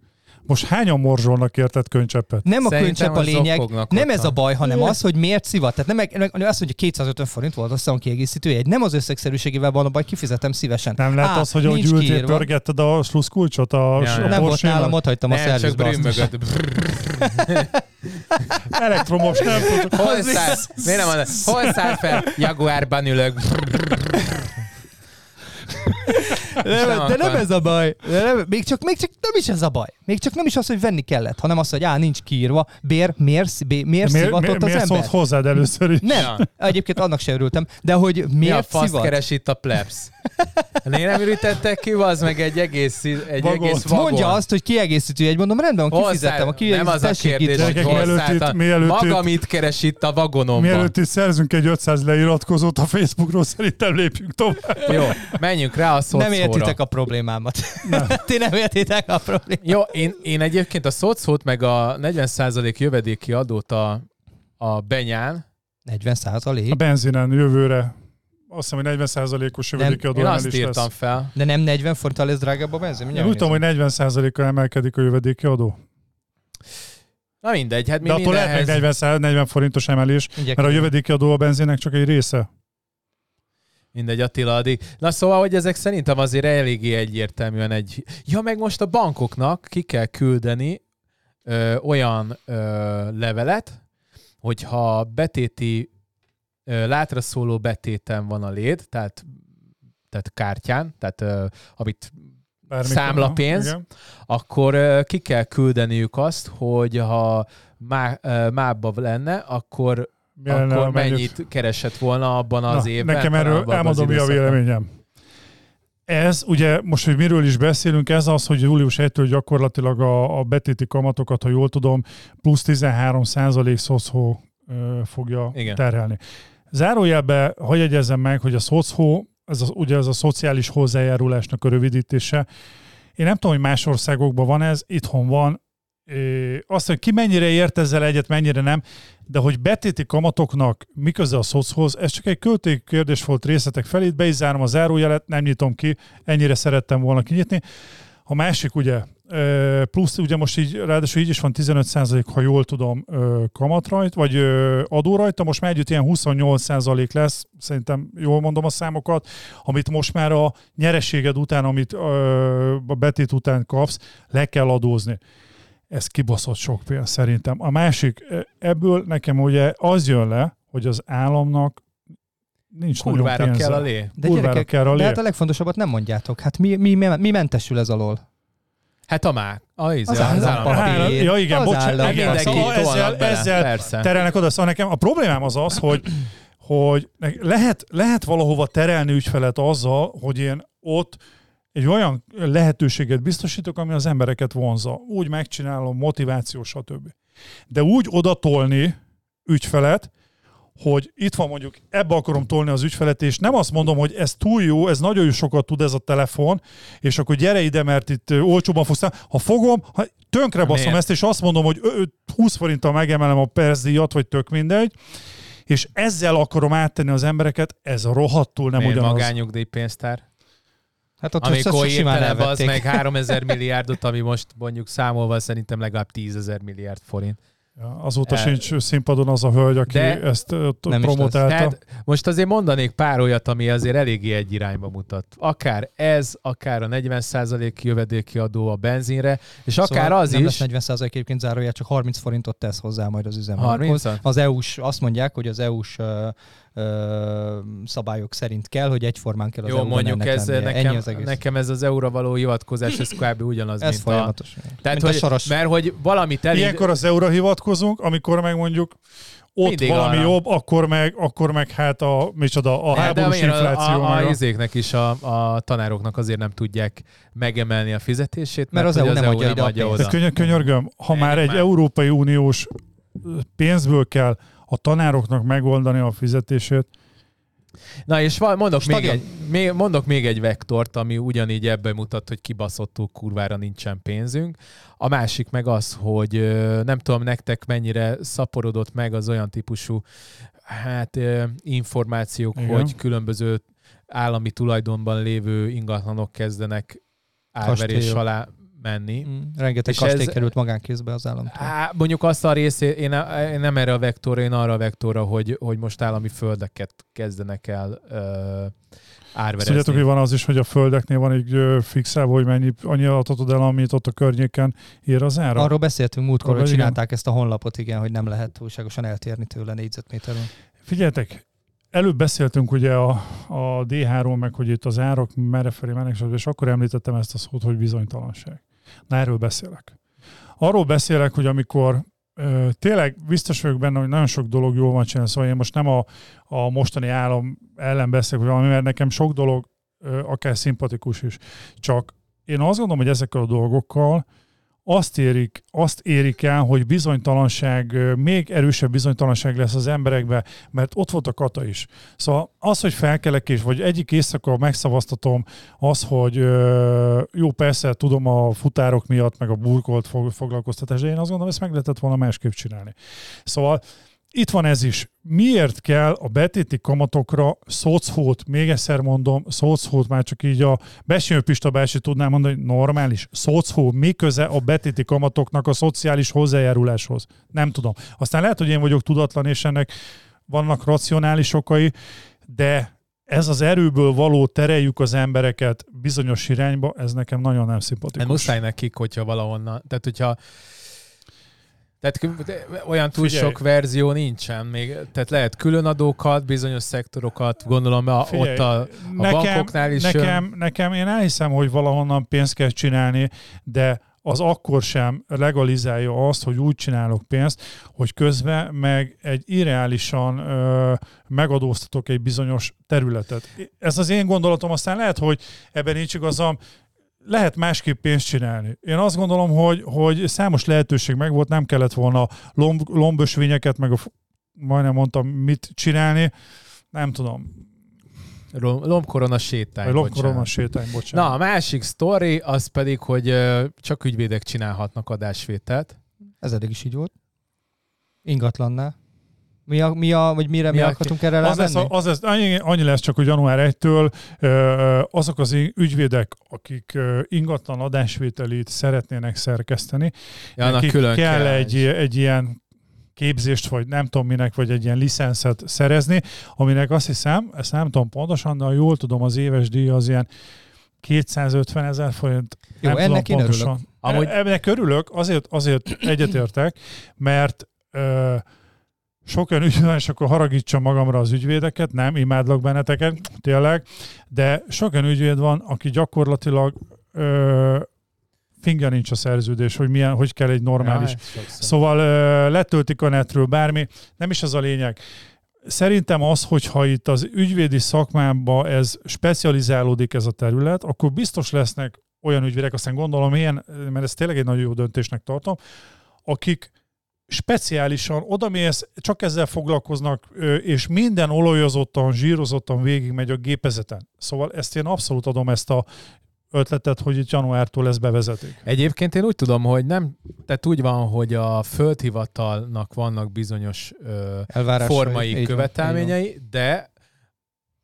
most hányan morzsolnak érted könycseppet? Nem a könycsepp a lényeg, nem ez a baj, hanem az, hogy miért szivat. Tehát nem, nem az, hogy 250 forint volt, azt hiszem kiegészítő egy. Nem az összegszerűségével van a baj, kifizetem szívesen. Nem lehet Á, az, hogy ahogy ültél, pörgetted a sluszkulcsot a, ja, a Nem volt nálam, ott hagytam a szervizbe. Csak Elektromos, nem tudom. Hol száll, miért nem mondod? Hol száll fel? Jaguárban ülök. nem, de nem ez a baj. De nem, még, csak, még csak nem is ez a baj. Még csak nem is az, hogy venni kellett, hanem az, hogy á, nincs kiírva. Bér, miért, bér, miért miért szivatott miért, az miért ember? Miért hozzád először is? Nem, ja. egyébként annak sem örültem. De hogy miért Mi a fasz keres itt a plebs? Miért nem ürítettek ki, az meg egy egész, egy vagon. egész vagon. Mondja azt, hogy kiegészítő egy, mondom, rendben, kifizettem. A nem az a kérdés, hogy mielőtt Maga mit keres itt a vagonomban? Mielőtt itt szerzünk egy 500 leiratkozót a Facebookról, szerintem lépjünk tovább. Jó, menjünk rá a. Nem értitek a problémámat. Nem. Ti nem értitek a problémát. Jó, én, én egyébként a szocót meg a 40% jövedéki adót a, a benyán. 40% A benzinen jövőre azt hiszem, hogy 40%-os jövedéki adó Én azt írtam lesz. fel. De nem 40 forinttal lesz drágább a benzin? Én úgy tudom, hogy 40%-kal emelkedik a jövedéki adó. Na mindegy, hát mi De attól lehet még 40, 40 forintos emelés, Igyek mert a jövedéki adó a benzinnek csak egy része. Mindegy, Attila addig. Na szóval, hogy ezek szerintem azért eléggé egyértelműen egy... Ja, meg most a bankoknak ki kell küldeni ö, olyan ö, levelet, hogyha betéti látra szóló betéten van a léd, tehát, tehát kártyán, tehát uh, amit Bármikor, számlapénz, igen. akkor uh, ki kell küldeniük azt, hogy ha má, uh, mábba lenne, akkor, Milyen akkor mennyit keresett volna abban az Na, évben. Nekem erről elmondom, mi a véleményem. Ez, ugye most, hogy miről is beszélünk, ez az, hogy július 1-től gyakorlatilag a, a betéti kamatokat, ha jól tudom, plusz 13 százalék szoszhó fogja Igen. terhelni. Zárójelbe, hogy jegyezzem meg, hogy a szocó, ez az, ugye ez a szociális hozzájárulásnak a rövidítése. Én nem tudom, hogy más országokban van ez, itthon van. Azt, hogy ki mennyire ért ezzel egyet, mennyire nem, de hogy betéti kamatoknak mi köze a szochoz, ez csak egy költék kérdés volt részletek felé, be is zárom a zárójelet, nem nyitom ki, ennyire szerettem volna kinyitni. A másik ugye, plusz ugye most így, ráadásul így is van 15% ha jól tudom kamat rajt, vagy adó rajta, most már együtt ilyen 28% lesz, szerintem jól mondom a számokat, amit most már a nyereséged után, amit a betét után kapsz, le kell adózni. Ez kibaszott sok pénz szerintem. A másik, ebből nekem ugye az jön le, hogy az államnak nincs Kurvára nagyon kell a lé. De gyerekek, kell a lé. de hát a legfontosabbat nem mondjátok. Hát mi, mi, mi mentesül ez alól? Hát a már. A, izé, az, az, az állampapír. Ja igen, bocsánat. Szóval ezzel, ezzel terelnek oda. Szóval nekem a problémám az az, hogy, hogy lehet, lehet valahova terelni ügyfelet azzal, hogy én ott egy olyan lehetőséget biztosítok, ami az embereket vonza. Úgy megcsinálom, motiváció, stb. De úgy odatolni ügyfelet, hogy itt van mondjuk, ebbe akarom tolni az ügyfelet, és nem azt mondom, hogy ez túl jó, ez nagyon sokat tud ez a telefon, és akkor gyere ide, mert itt olcsóban fogsz. Ha fogom, ha tönkre baszom ezt, és azt mondom, hogy 20 forinttal megemelem a percdíjat, vagy tök mindegy, és ezzel akarom áttenni az embereket, ez rohadtul nem Miért ugyanaz. magányugdíjpénztár? Hát ott Amikor simán az meg 3000 milliárdot, ami most mondjuk számolva szerintem legalább 10 ezer milliárd forint. Ja, azóta El... sincs színpadon az a hölgy, aki De ezt nem promotálta. Tehát most azért mondanék pár olyat, ami azért eléggé egy irányba mutat. Akár ez, akár a 40% jövedéki adó a benzinre, és szóval akár az nem is... Nem lesz 40% egyébként zárójel, csak 30 forintot tesz hozzá majd az üzemanyaghoz. Az EU-s, azt mondják, hogy az EU-s ö, szabályok szerint kell, hogy egyformán kell az Jó, mondjuk ez nekem, az nekem ez az euróra való hivatkozás, ez kb. ugyanaz, ez mint folyamatos. a... Tehát, mint hogy, a soros. Mert hogy valamit elég... Ilyenkor az euróra hivatkozunk, amikor meg mondjuk ott Mindig valami arra. jobb, akkor meg, akkor meg hát a, micsoda, a háborús infláció. A, a, a, izéknek is, a, a tanároknak azért nem tudják megemelni a fizetését, mert, mert az, EU nem adja ide adja oda. Könyör, könyörgöm, ha már egy már. Európai Uniós pénzből kell a tanároknak megoldani a fizetését. Na és mondok még, egy, még, mondok még egy vektort, ami ugyanígy ebben mutat, hogy kibaszottul kurvára nincsen pénzünk. A másik meg az, hogy nem tudom nektek mennyire szaporodott meg az olyan típusú hát információk, Igen. hogy különböző állami tulajdonban lévő ingatlanok kezdenek árverés alá menni. Mm, rengeteg és kastély ez, került magánkézbe az államtól. Á, mondjuk azt a részét, én, én nem erre a vektorra, én arra a vektorra, hogy, hogy most állami földeket kezdenek el ö, árverezni. Tudjátok, hogy van az is, hogy a földeknél van egy fixálva, hogy mennyi annyi adatot el, amit ott a környéken ír az ára? Arról beszéltünk múltkor, hogy csinálták igen. ezt a honlapot, igen, hogy nem lehet túlságosan eltérni tőle négyzetméteren. Figyeljetek, Előbb beszéltünk ugye a, a D3, meg hogy itt az árak merrefelé mennek, és akkor említettem ezt a szót, hogy bizonytalanság. Na erről beszélek. Arról beszélek, hogy amikor ö, tényleg biztos vagyok benne, hogy nagyon sok dolog jól van csinálni, szóval én most nem a, a mostani állam ellen beszélek, hogy valami, mert nekem sok dolog ö, akár szimpatikus is. Csak én azt gondolom, hogy ezekkel a dolgokkal azt érik, azt érik el, hogy bizonytalanság, még erősebb bizonytalanság lesz az emberekbe, mert ott volt a kata is. Szóval az, hogy felkelek és vagy egyik éjszaka megszavaztatom az, hogy jó, persze tudom a futárok miatt, meg a burkolt foglalkoztatás, de én azt gondolom, ezt meg lehetett volna másképp csinálni. Szóval itt van ez is. Miért kell a betéti kamatokra szocót, még egyszer mondom, szocót már csak így a Besnyő Pista bási tudnám mondani, hogy normális. Szocó, mi köze a betéti kamatoknak a szociális hozzájáruláshoz? Nem tudom. Aztán lehet, hogy én vagyok tudatlan, és ennek vannak racionális okai, de ez az erőből való tereljük az embereket bizonyos irányba, ez nekem nagyon nem szimpatikus. Nem muszáj nekik, hogyha valahonnan, tehát hogyha tehát olyan túl Figyelj. sok verzió nincsen még. Tehát lehet külön adókat, bizonyos szektorokat, gondolom a, Figyelj, ott a, a nekem, bankoknál is. Nekem, nekem, én elhiszem, hogy valahonnan pénzt kell csinálni, de az akkor sem legalizálja azt, hogy úgy csinálok pénzt, hogy közben meg egy irreálisan ö, megadóztatok egy bizonyos területet. Ez az én gondolatom, aztán lehet, hogy ebben nincs igazam, lehet másképp pénzt csinálni. Én azt gondolom, hogy, hogy számos lehetőség megvolt, nem kellett volna lomb, lombösvényeket, meg a, majdnem mondtam, mit csinálni. Nem tudom. Lombkorona sétány, Lombkorona sétány, bocsánat. Na, a másik sztori, az pedig, hogy csak ügyvédek csinálhatnak adásvételt. Ez eddig is így volt. Ingatlannál. Mi a, mi a, vagy mire mi, mi akartunk erre az lesz, az lesz, annyi, annyi lesz csak, hogy január 1-től azok az ügyvédek, akik ingatlan adásvételét szeretnének szerkeszteni, ja, nekik külön kell, kell egy, egy ilyen képzést, vagy nem tudom minek, vagy egy ilyen licenszet szerezni, aminek azt hiszem, ezt nem tudom pontosan, de ha jól tudom, az éves díj az ilyen 250 ezer forint. Jó, nem ennek tudom én pontosan. örülök. Amúgy... Ennek örülök, azért, azért egyetértek, mert ö, sok olyan ügyvéd és akkor haragítsam magamra az ügyvédeket, nem, imádlak benneteket, tényleg, de sok olyan ügyvéd van, aki gyakorlatilag ö, fingja nincs a szerződés, hogy milyen, hogy kell egy normális. Ja, szóval ö, letöltik a netről bármi, nem is az a lényeg. Szerintem az, hogyha itt az ügyvédi szakmában ez specializálódik ez a terület, akkor biztos lesznek olyan ügyvédek, aztán gondolom ilyen, mert ez tényleg egy nagyon jó döntésnek tartom, akik speciálisan odamész, csak ezzel foglalkoznak, és minden olajozottan, zsírozottan végigmegy a gépezeten. Szóval ezt én abszolút adom ezt a ötletet, hogy itt januártól ez bevezetik. Egyébként én úgy tudom, hogy nem, tehát úgy van, hogy a földhivatalnak vannak bizonyos ö, formai követelményei, de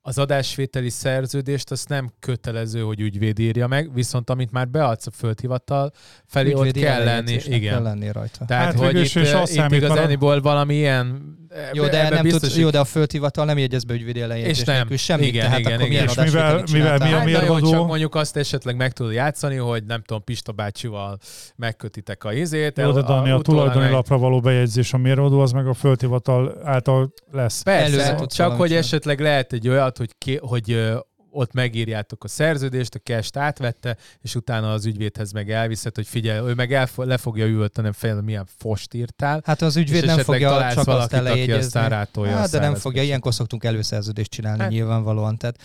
az adásvételi szerződést azt nem kötelező, hogy ügyvéd írja meg, viszont amit már beadsz a földhivatal felé, Ügyvédi ott kell lenni. Igen. kell lenni rajta. Tehát, hát, hogy itt, itt igazániból valami ilyen jó, de, nem tud, jó, de a földhivatal nem jegyez be ügyvédi ellenjegyzés és nem. semmit, igen, tehát igen, akkor igen. És mivel, mivel mi a hát mérvadó? Csak mondjuk azt esetleg meg tudod játszani, hogy nem tudom, Pista bácsival megkötitek a izét. Jó, de Dani, a, a tulajdoni lapra való bejegyzés a mérvadó, az meg a földhivatal által lesz. Persze, csak hogy esetleg lehet egy olyat, hogy, ki, hogy ott megírjátok a szerződést, a cash átvette, és utána az ügyvédhez meg elviszed, hogy figyelj, ő meg el, le fogja ülteni fejlő, milyen fost írtál. Hát az ügyvéd nem fogja csak valakit, azt elejegyezni. Hát, de nem fogja, ilyenkor szoktunk előszerződést csinálni hát. nyilvánvalóan. Tehát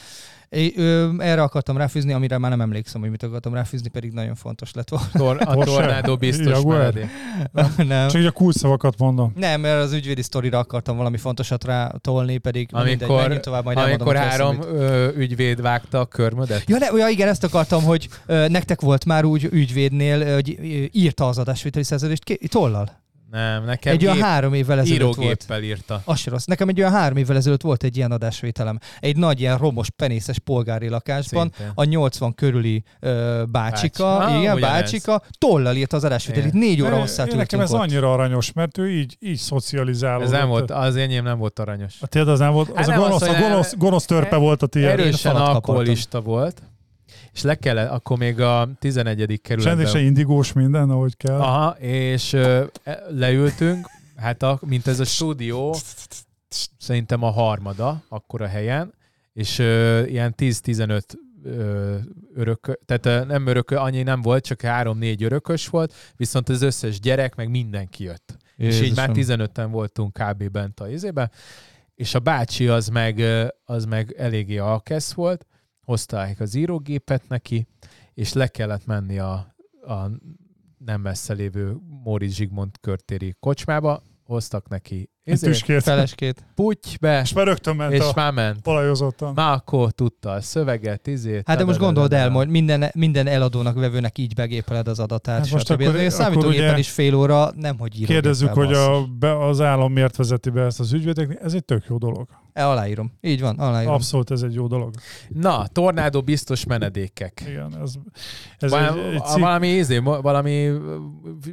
É, ö, erre akartam ráfűzni, amire már nem emlékszem, hogy mit akartam ráfűzni, pedig nagyon fontos lett volna. Tor- a tornádó biztos nem. Csak így a kulcsszavakat mondom. Nem, mert az ügyvédi sztorira akartam valami fontosat rá tolni, pedig amikor, mindegy, tovább, majd amikor három ö, ügyvéd vágta a körmödet? Ja, ne, ja, igen, ezt akartam, hogy ö, nektek volt már úgy ügyvédnél, hogy írta az adásvételi szerződést tollal. Nem, nekem egy olyan három évvel ezelőtt volt. írta. Az rossz. Nekem egy olyan három évvel ezelőtt volt egy ilyen adásvételem. Egy nagy ilyen romos, penészes polgári lakásban Szinte. a 80 körüli ö, bácsika, Bács. igen, ah, bácsika, tollal írt az adásvételit. Négy óra hosszát Nekem ez ott. annyira aranyos, mert ő így, így szocializálódott. Ez nem volt, az enyém nem volt aranyos. A tiéd az nem volt, az hát a gonosz, az, a gonosz, gonosz törpe volt a tiéd. Erősen alkoholista volt és le kellett, akkor még a 11. kerületben... Rendesen indigós minden, ahogy kell. Aha, és ö, e, leültünk, hát a, mint ez a stúdió, szerintem a harmada, akkor a helyen, és ö, ilyen 10-15 örök, tehát nem örök, annyi nem volt, csak három-négy örökös volt, viszont az összes gyerek, meg mindenki jött. Jézusom. És így már 15-en voltunk kb. bent a izében, és a bácsi az meg, az meg eléggé alkesz volt, hozták az írógépet neki, és le kellett menni a, a nem messze lévő Móri Zsigmond körtéri kocsmába, hoztak neki ezért, feleskét. Putybe. És már rögtön ment és a már ment. Talajozottan. Már akkor tudta a szöveget, izét. Hát de most gondold el, hogy minden, minden eladónak, vevőnek így begépeled az adatát. Hát most akkor, akkor számítógépen is fél óra, nem hogy Kérdezzük, hogy a, be, az állam miért vezeti be ezt az ügyvédeknek. Ez egy tök jó dolog. E, aláírom. Így van, aláírom. Abszolút ez egy jó dolog. Na, tornádó biztos menedékek. Igen, ez, ez valami, egy, egy cik... valami, izé, valami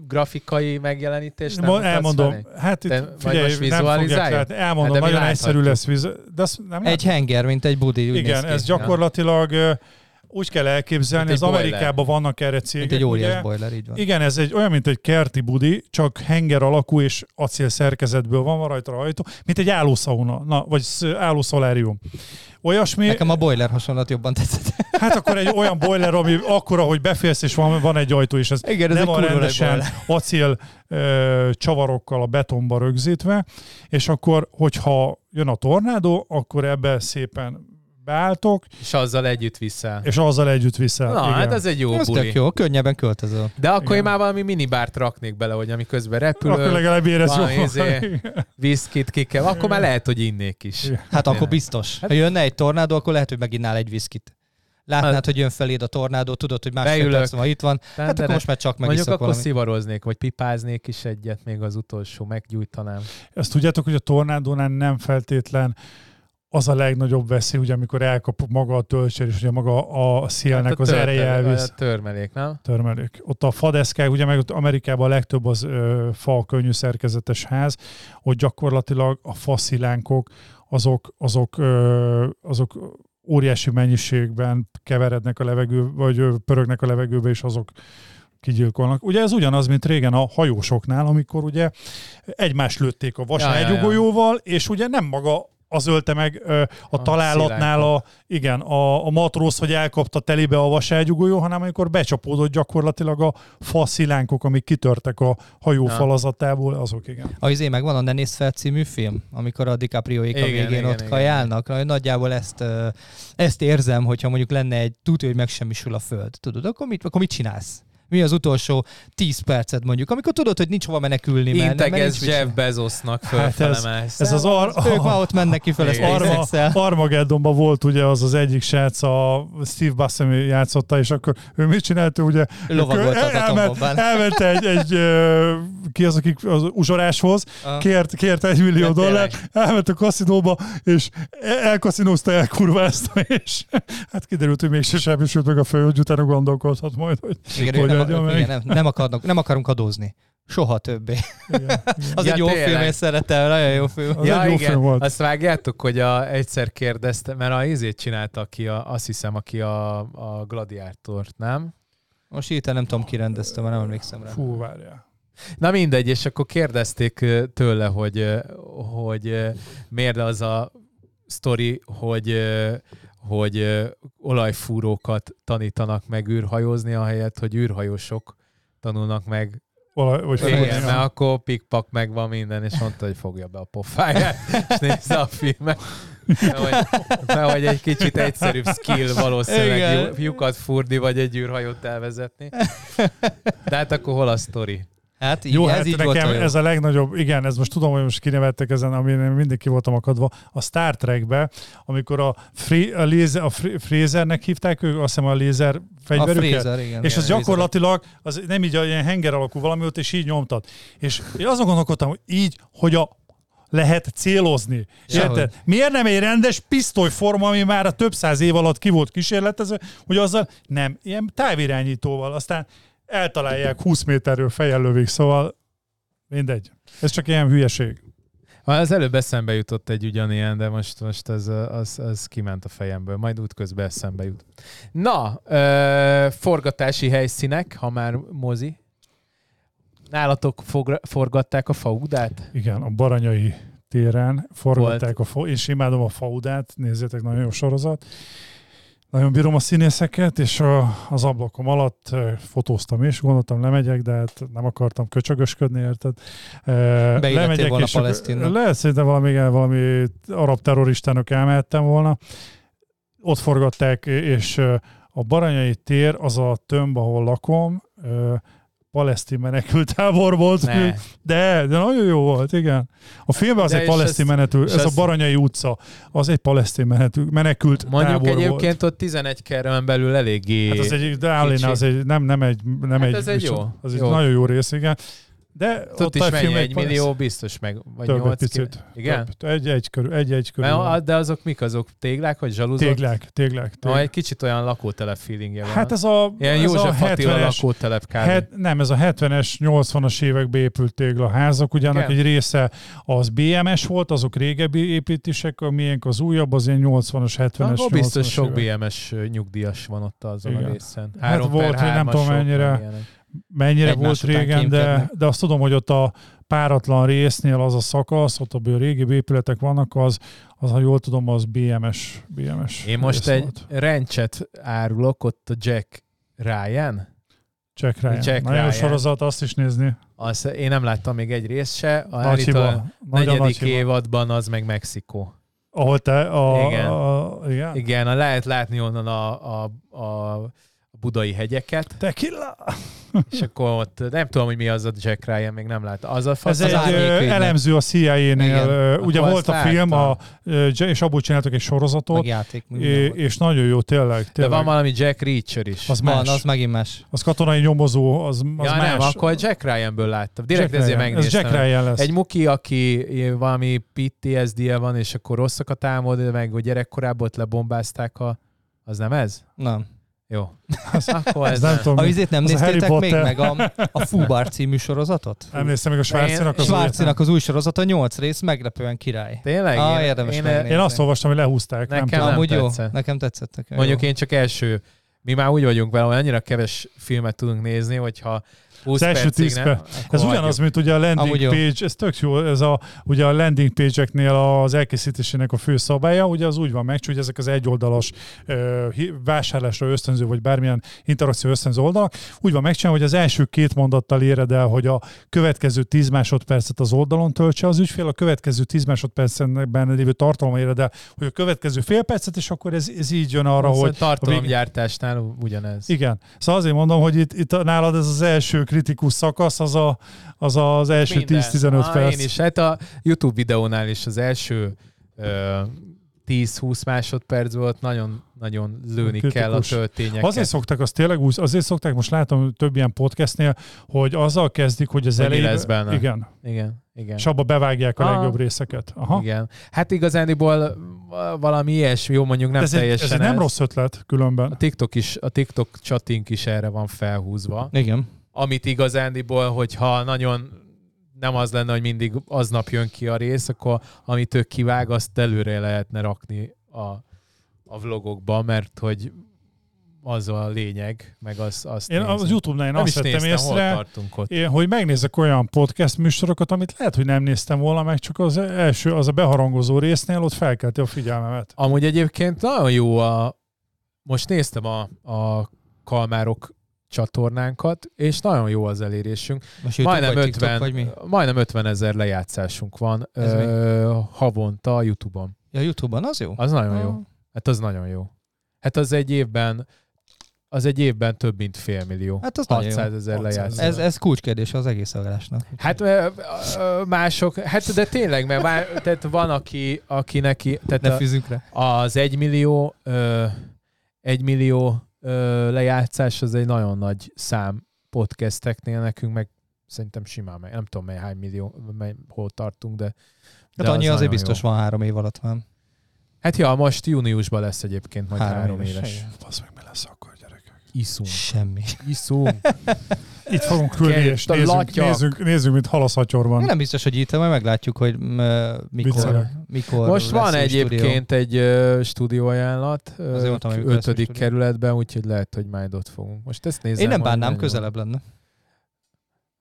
grafikai megjelenítés? Nem elmondom. Hát itt, figyelj, nem fogják lát, elmondom, hát nagyon egyszerű lesz. De nem egy henger, mint egy budi. Igen, ez gyakorlatilag úgy kell elképzelni, az Amerikában vannak erre cégek. Mint egy óriás ugye? boiler, így van. Igen, ez egy olyan, mint egy kerti budi, csak henger alakú és acél szerkezetből van, van rajta rajta, mint egy állószauna, na, vagy állószolárium. Olyasmi... Nekem a boiler hasonlat jobban tetszett. Hát akkor egy olyan boiler, ami akkora, hogy befélsz, és van, van egy ajtó, és ez, Igen, ez nem a rendesen acél ö, csavarokkal a betonba rögzítve, és akkor, hogyha jön a tornádó, akkor ebbe szépen beálltok. És azzal együtt viszel. És azzal együtt viszel. Na, igen. hát ez egy jó ez buli. jó, könnyebben költözöl. De akkor igen. én már valami minibárt raknék bele, hogy ami közben repül. Akkor legalább érez jó. Izé, viszkit ki kell. Akkor már lehet, hogy innék is. Igen. Hát akkor biztos. Hát- ha jönne egy tornádó, akkor lehet, hogy meginnál egy viszkit. Látnád, hát, hogy jön feléd a tornádó, tudod, hogy másfél perc van itt van, hát akkor most már csak Mondjuk akkor valami. szivaroznék, vagy pipáznék is egyet, még az utolsó, meggyújtanám. Ezt tudjátok, hogy a tornádónál nem feltétlen az a legnagyobb veszély, ugye, amikor elkap maga a töltsér, és ugye maga a szélnek hát a az ereje elvisz. A törmelék, nem? Törmelék. Ott a fadeszkák, ugye meg ott Amerikában a legtöbb az ö, fa, könnyű szerkezetes ház, hogy gyakorlatilag a faszilánkok azok, azok, ö, azok óriási mennyiségben keverednek a levegő, vagy pörögnek a levegőbe, és azok kigyilkolnak. Ugye ez ugyanaz, mint régen a hajósoknál, amikor ugye egymást lőtték a vasárgyugolyóval, ja, ja, ja. és ugye nem maga az ölte meg ö, a, a találatnál a, igen, a, a matróz, hogy elkapta telibe a vaságyugójó, hanem amikor becsapódott gyakorlatilag a fa szilánkok, amik kitörtek a hajó falazatából, azok igen. A izé megvan a Ne nézd fel című film, amikor a DiCaprio-ék a végén igen, ott igen, kajálnak. Igen. Nagyjából ezt, ezt érzem, hogyha mondjuk lenne egy tudja, hogy megsemmisül a föld. Tudod, akkor mit, akkor mit csinálsz? Mi az utolsó 10 percet mondjuk, amikor tudod, hogy nincs hova menekülni. Integez Jeff Bezosnak fölfele hát ez, ez az ar... Ők már ott mennek ki fel, Arma, Armageddonban volt ugye az az egyik srác, a Steve Buscemi játszotta, és akkor ő mit csinált? Ugye, Lovagolt el, elment, elment egy, egy ki az, akik az uzsoráshoz, kért, kért egy millió dollár, elment a kaszinóba, és elkaszinózta el kurva ezt, és hát kiderült, hogy mégsem semmit meg a fő, hogy utána gondolkozhat majd, hogy, igen, hogy nem, meg. Igen, nem, nem, akarnak, nem akarunk adózni. Soha többé. Igen, igen. az ja, egy jó tényleg. film, és szeretem, nagyon jó film. Az ja, egy jó igen. film volt. Azt vágjátok, hogy a, egyszer kérdezte, mert a izét csinálta, aki a, azt hiszem, aki a, a gladiátort, nem? Most itt nem tudom, ki rendezte, mert nem emlékszem rá. Fú, várjál. Na mindegy, és akkor kérdezték tőle, hogy, hogy miért az a sztori, hogy hogy olajfúrókat tanítanak meg űrhajózni, ahelyett, hogy űrhajósok tanulnak meg Olaj, vagy Igen, mert akkor pikpak meg van minden, és mondta, hogy fogja be a pofáját, és nézze a filmet. Mert hogy egy kicsit egyszerűbb skill valószínűleg Igen. lyukat fúrni, vagy egy űrhajót elvezetni. De hát akkor hol a sztori? Hát így, jó, ez hát így nekem volt ez a legnagyobb, igen, ez most tudom, hogy most kinevettek ezen, amin én mindig ki voltam akadva, a Star Trekbe, amikor a, free, a, lézer, a Frézernek hívták ők, azt hiszem a lézer fegyverüket. A Fraser, igen. És igen, az gyakorlatilag az nem így ilyen henger alakú valami volt, és így nyomtat. És én azon gondolkodtam, hogy így, hogy a lehet célozni. Ja, Miért nem egy rendes pisztolyforma, ami már a több száz év alatt ki volt kísérletezve, hogy azzal nem, ilyen távirányítóval. Aztán eltalálják 20 méterről fejjel lövik, szóval mindegy. Ez csak ilyen hülyeség. Az előbb eszembe jutott egy ugyanilyen, de most, most az, az, az kiment a fejemből, majd útközben eszembe jut. Na, ö, forgatási helyszínek, ha már mozi. Nálatok fogra, forgatták a faudát? Igen, a Baranyai téren forgatták Volt. a fa, és imádom a faudát, nézzétek, nagyon jó sorozat. Nagyon bírom a színészeket, és a, az ablakom alatt fotóztam is, gondoltam lemegyek, de hát nem akartam köcsögösködni, érted? Lemegyek, volna és Palesztinnak. Lehet szerintem valami, igen, valami arab terroristának elmehettem volna. Ott forgatták, és a Baranyai tér az a tömb, ahol lakom, palesztin menekültábor volt, ne. de, de nagyon jó volt, igen. A filmben az de egy palesztin menekült, ez, a Baranyai utca, az egy palesztin menekült Mondjuk tábor egyébként volt. ott 11 kerülön belül eléggé Hát az egy, de Állina, az egy, nem, nem egy, nem hát egy, ez egy jó. Az egy jó. nagyon jó rész, igen. De ott, ott is mennyi, egy millió biztos meg, vagy több, nyolc picit. Igen? Több, egy, egy körül, egy, egy körül. Mert, de azok mik azok? Téglák, vagy zsaluzok? Téglák, téglák. téglák. No, egy kicsit olyan lakótelep feelingje van. Hát ez a... Ilyen ez József a 70-es, lakótelep kb. Het, nem, ez a 70-es, 80-as években épült téglaházak, ugye annak egy része az BMS volt, azok régebbi építések, a miénk az újabb, az ilyen 80-as, 70-es, 80-as biztos sok BMS nyugdíjas van ott azon Igen. a részen. Hát volt, hogy nem tudom mennyire mennyire volt régen, de, de azt tudom, hogy ott a páratlan résznél az a szakasz, ott a régi épületek vannak, az, az, ha jól tudom, az BMS. BMS Én most egy volt. rencset árulok, ott a Jack Ryan. Jack Ryan. Jack Nagyon Ryan. sorozat, azt is nézni. Azt, én nem láttam még egy részt se. A, nagy hiba. a negyedik nagy évadban az meg Mexikó. Ahol te a... Igen. A, igen. igen, a lehet látni onnan a, a, a budai hegyeket. Tequila! És akkor ott nem tudom, hogy mi az a Jack Ryan, még nem lát. Az a fasz, Ez az egy elemző a CIA-nél. Ugye volt a film, a, és abból csináltak egy sorozatot. játék, és nagyon jó, tényleg, tényleg. De van valami Jack Reacher is. Az más. Van, az megint más. Az katonai nyomozó, az, az ja, más. nem, akkor Jack Ryanből láttam. Direkt Jack ezért Ryan. megnéztem. Ez Jack Ryan lesz. Egy muki, aki valami PTSD-je van, és akkor rosszakat álmod, meg hogy gyerekkorában ott lebombázták a... Az nem ez? Nem. Jó. Az, Akkor ez nem tudom. A vizét nem néztétek még meg a, a Fubar című sorozatot? Nem néztem meg a Svárcinak az, Svárcinak az új sorozata, nyolc rész, meglepően király. Tényleg? Ah, érdemes én, én azt olvastam, hogy lehúzták. Nekem nem, nem Amúgy jó, nekem tetszett. Nekem Mondjuk jó. én csak első mi már úgy vagyunk vele, hogy annyira keves filmet tudunk nézni, hogyha 20 az első 10 perc. Ez ugyanaz, mint ugye a landing Amúgy page, jó. ez tök jó, ez a, ugye a landing page-eknél az elkészítésének a fő szabálya, ugye az úgy van meg, hogy ezek az egyoldalas ö, vásárlásra ösztönző, vagy bármilyen interakció ösztönző oldalak, úgy van megcsinálva, hogy az első két mondattal éred el, hogy a következő 10 másodpercet az oldalon töltse az ügyfél, a következő 10 másodpercben lévő tartalom éred el, hogy a következő fél percet, és akkor ez, ez így jön arra, az hogy... Tartalomgyártásnál nálad ugyanez. Igen. Szóval azért mondom, hogy itt, itt nálad ez az első kritikus szakasz, az a, az, az első 10-15 ah, perc. Én is. Hát a YouTube videónál is az első ö, 10-20 másodperc volt, nagyon, nagyon lőni Kritikus. kell a töltényeket. Azért szokták, azt tényleg úgy, azért szokták, most látom több ilyen podcastnél, hogy azzal kezdik, hogy az elején... lesz benne. Igen. Igen. Igen. És abba bevágják a ah, legjobb részeket. Aha. Igen. Hát igazániból valami ilyesmi, jó mondjuk nem ez teljesen egy, ez, ez nem rossz ötlet különben. A TikTok, is, a TikTok chatting is erre van felhúzva. Igen. Amit igazándiból, hogyha nagyon nem az lenne, hogy mindig aznap jön ki a rész, akkor amit ők kivág, azt előre lehetne rakni a, a vlogokba, mert hogy az a lényeg, meg az, azt Én nézem. az YouTube-nál én nem azt vettem észre, én, hogy megnézek olyan podcast műsorokat, amit lehet, hogy nem néztem volna meg, csak az első, az a beharangozó résznél ott felkelti a figyelmemet. Amúgy egyébként nagyon jó a... Most néztem a, a Kalmárok csatornánkat, és nagyon jó az elérésünk. Most majdnem, vagy 50, TikTok, vagy mi? majdnem 50 ezer lejátszásunk van ö, havonta a YouTube-on. Ja, YouTube-on az jó? Az nagyon ah. jó. Hát az nagyon jó. Hát az egy évben az egy évben több mint fél millió. Hát az 600 ezer lejátszás. Ez, ez kulcskérdés az egész adásnak. Hát mások, hát de tényleg, mert már, tehát van, aki, aki neki, tehát ne fűzünk rá. az egy millió, egy millió lejátszás az egy nagyon nagy szám podcasteknél, nekünk meg szerintem simán meg, nem tudom mely hány millió, mely, hol tartunk, de, de hát annyi az azért biztos jó. van három év alatt van. Hát ja, most júniusban lesz egyébként majd három, három éves. éves. Az meg mi lesz akkor, gyerekek? Iszunk. Semmi. Iszunk. Itt fogunk ülni, és nézzünk, nézzünk, nézzünk, mint halaszatyorban. Nem biztos, hogy itt, majd meglátjuk, hogy mikor, mikor Most van egyébként stúdió. egy uh, stúdióajánlat uh, mondtam, ötödik kerületben, úgyhogy lehet, hogy majd ott fogunk. Most ezt nézem. Én nem bánnám, közelebb lenne.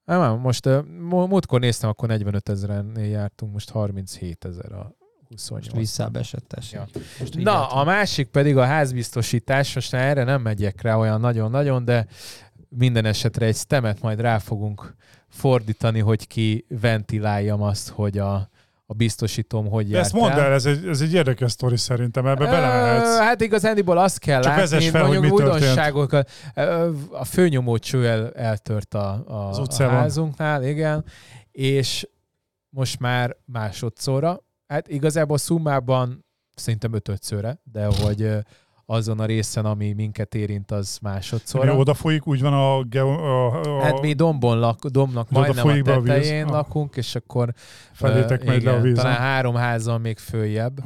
Nem, most uh, múltkor néztem, akkor 45 ezeren jártunk, most 37 ezer a 28. Most visszább esett ja. Most Na, a másik pedig a házbiztosítás, most erre nem megyek rá olyan nagyon-nagyon, de minden esetre egy stemet majd rá fogunk fordítani, hogy ki ventiláljam azt, hogy a, a biztosítom, hogy járt Ezt mondd el, ez egy, ez egy érdekes sztori szerintem, ebbe belemehetsz. Hát igazándiból azt kell Csak látni, fel, mondjuk hogy újdonságokat. A főnyomó cső el, eltört a, a, a házunknál, igen, és most már másodszorra, hát igazából szummában szerintem ötödszörre, de hogy azon a részen, ami minket érint, az másodszor. Mi oda folyik, úgy van a... a, a hát mi dombon lak, dombnak majdnem a tetején a lakunk, és akkor Felétek uh, megy igen, le a víz. Talán három házon még följebb.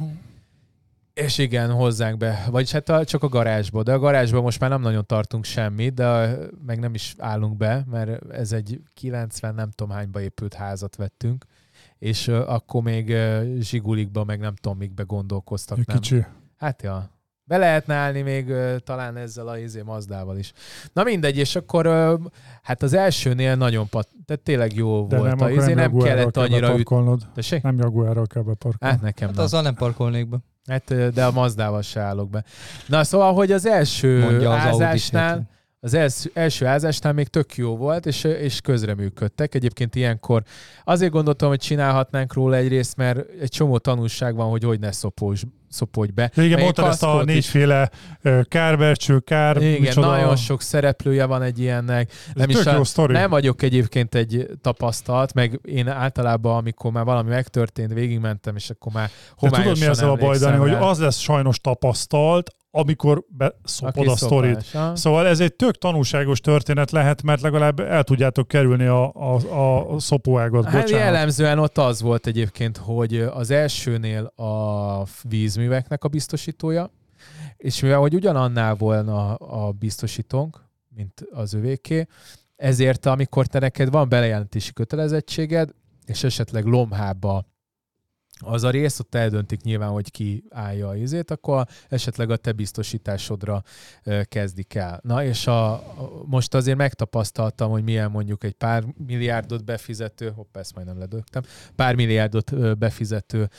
És igen, hozzánk be. Vagyis hát a, csak a garázsba. De a garázsba most már nem nagyon tartunk semmit, de meg nem is állunk be, mert ez egy 90 nem tudom hányba épült házat vettünk, és uh, akkor még uh, zsigulikba, meg nem tudom, mikbe gondolkoztak. Kicsi. Nem. Hát ja, be lehetne állni még uh, talán ezzel a izé Mazdával is. Na mindegy, és akkor uh, hát az elsőnél nagyon pat, tehát tényleg jó De volt. Nem, a izé nem, nem kellett annyira üt... Tessék? Nem Jaguárral kell beparkolni. Hát nekem hát nem. azzal nem parkolnék be. Hát, de a Mazdával se állok be. Na szóval, hogy az első Mondja az ázásnál, az első, első ázásnál még tök jó volt, és, és közreműködtek. Egyébként ilyenkor azért gondoltam, hogy csinálhatnánk róla egyrészt, mert egy csomó tanulság van, hogy hogy ne szopós, szopodj be. Igen, mondtad ezt a négyféle kárvercső, kár... Igen, micsoda... nagyon sok szereplője van egy ilyennek. Nem, is a, nem vagyok egyébként egy tapasztalt, meg én általában, amikor már valami megtörtént, végigmentem, és akkor már homályosan De tudod, mi ezzel a baj, Dani, hogy az lesz sajnos tapasztalt, amikor beszopod a sztorit. Szóval ez egy tök tanulságos történet lehet, mert legalább el tudjátok kerülni a, a, a szopóágat. Hát jellemzően ott az volt egyébként, hogy az elsőnél a vízműveknek a biztosítója, és mivel hogy ugyanannál volna a biztosítónk, mint az övéké, ezért amikor te neked van belejelentési kötelezettséged, és esetleg lomhába az a rész, ott eldöntik nyilván, hogy ki állja a izét, akkor esetleg a te biztosításodra kezdik el. Na és a, most azért megtapasztaltam, hogy milyen mondjuk egy pár milliárdot befizető, hopp, ezt majdnem ledögtem, pár milliárdot befizető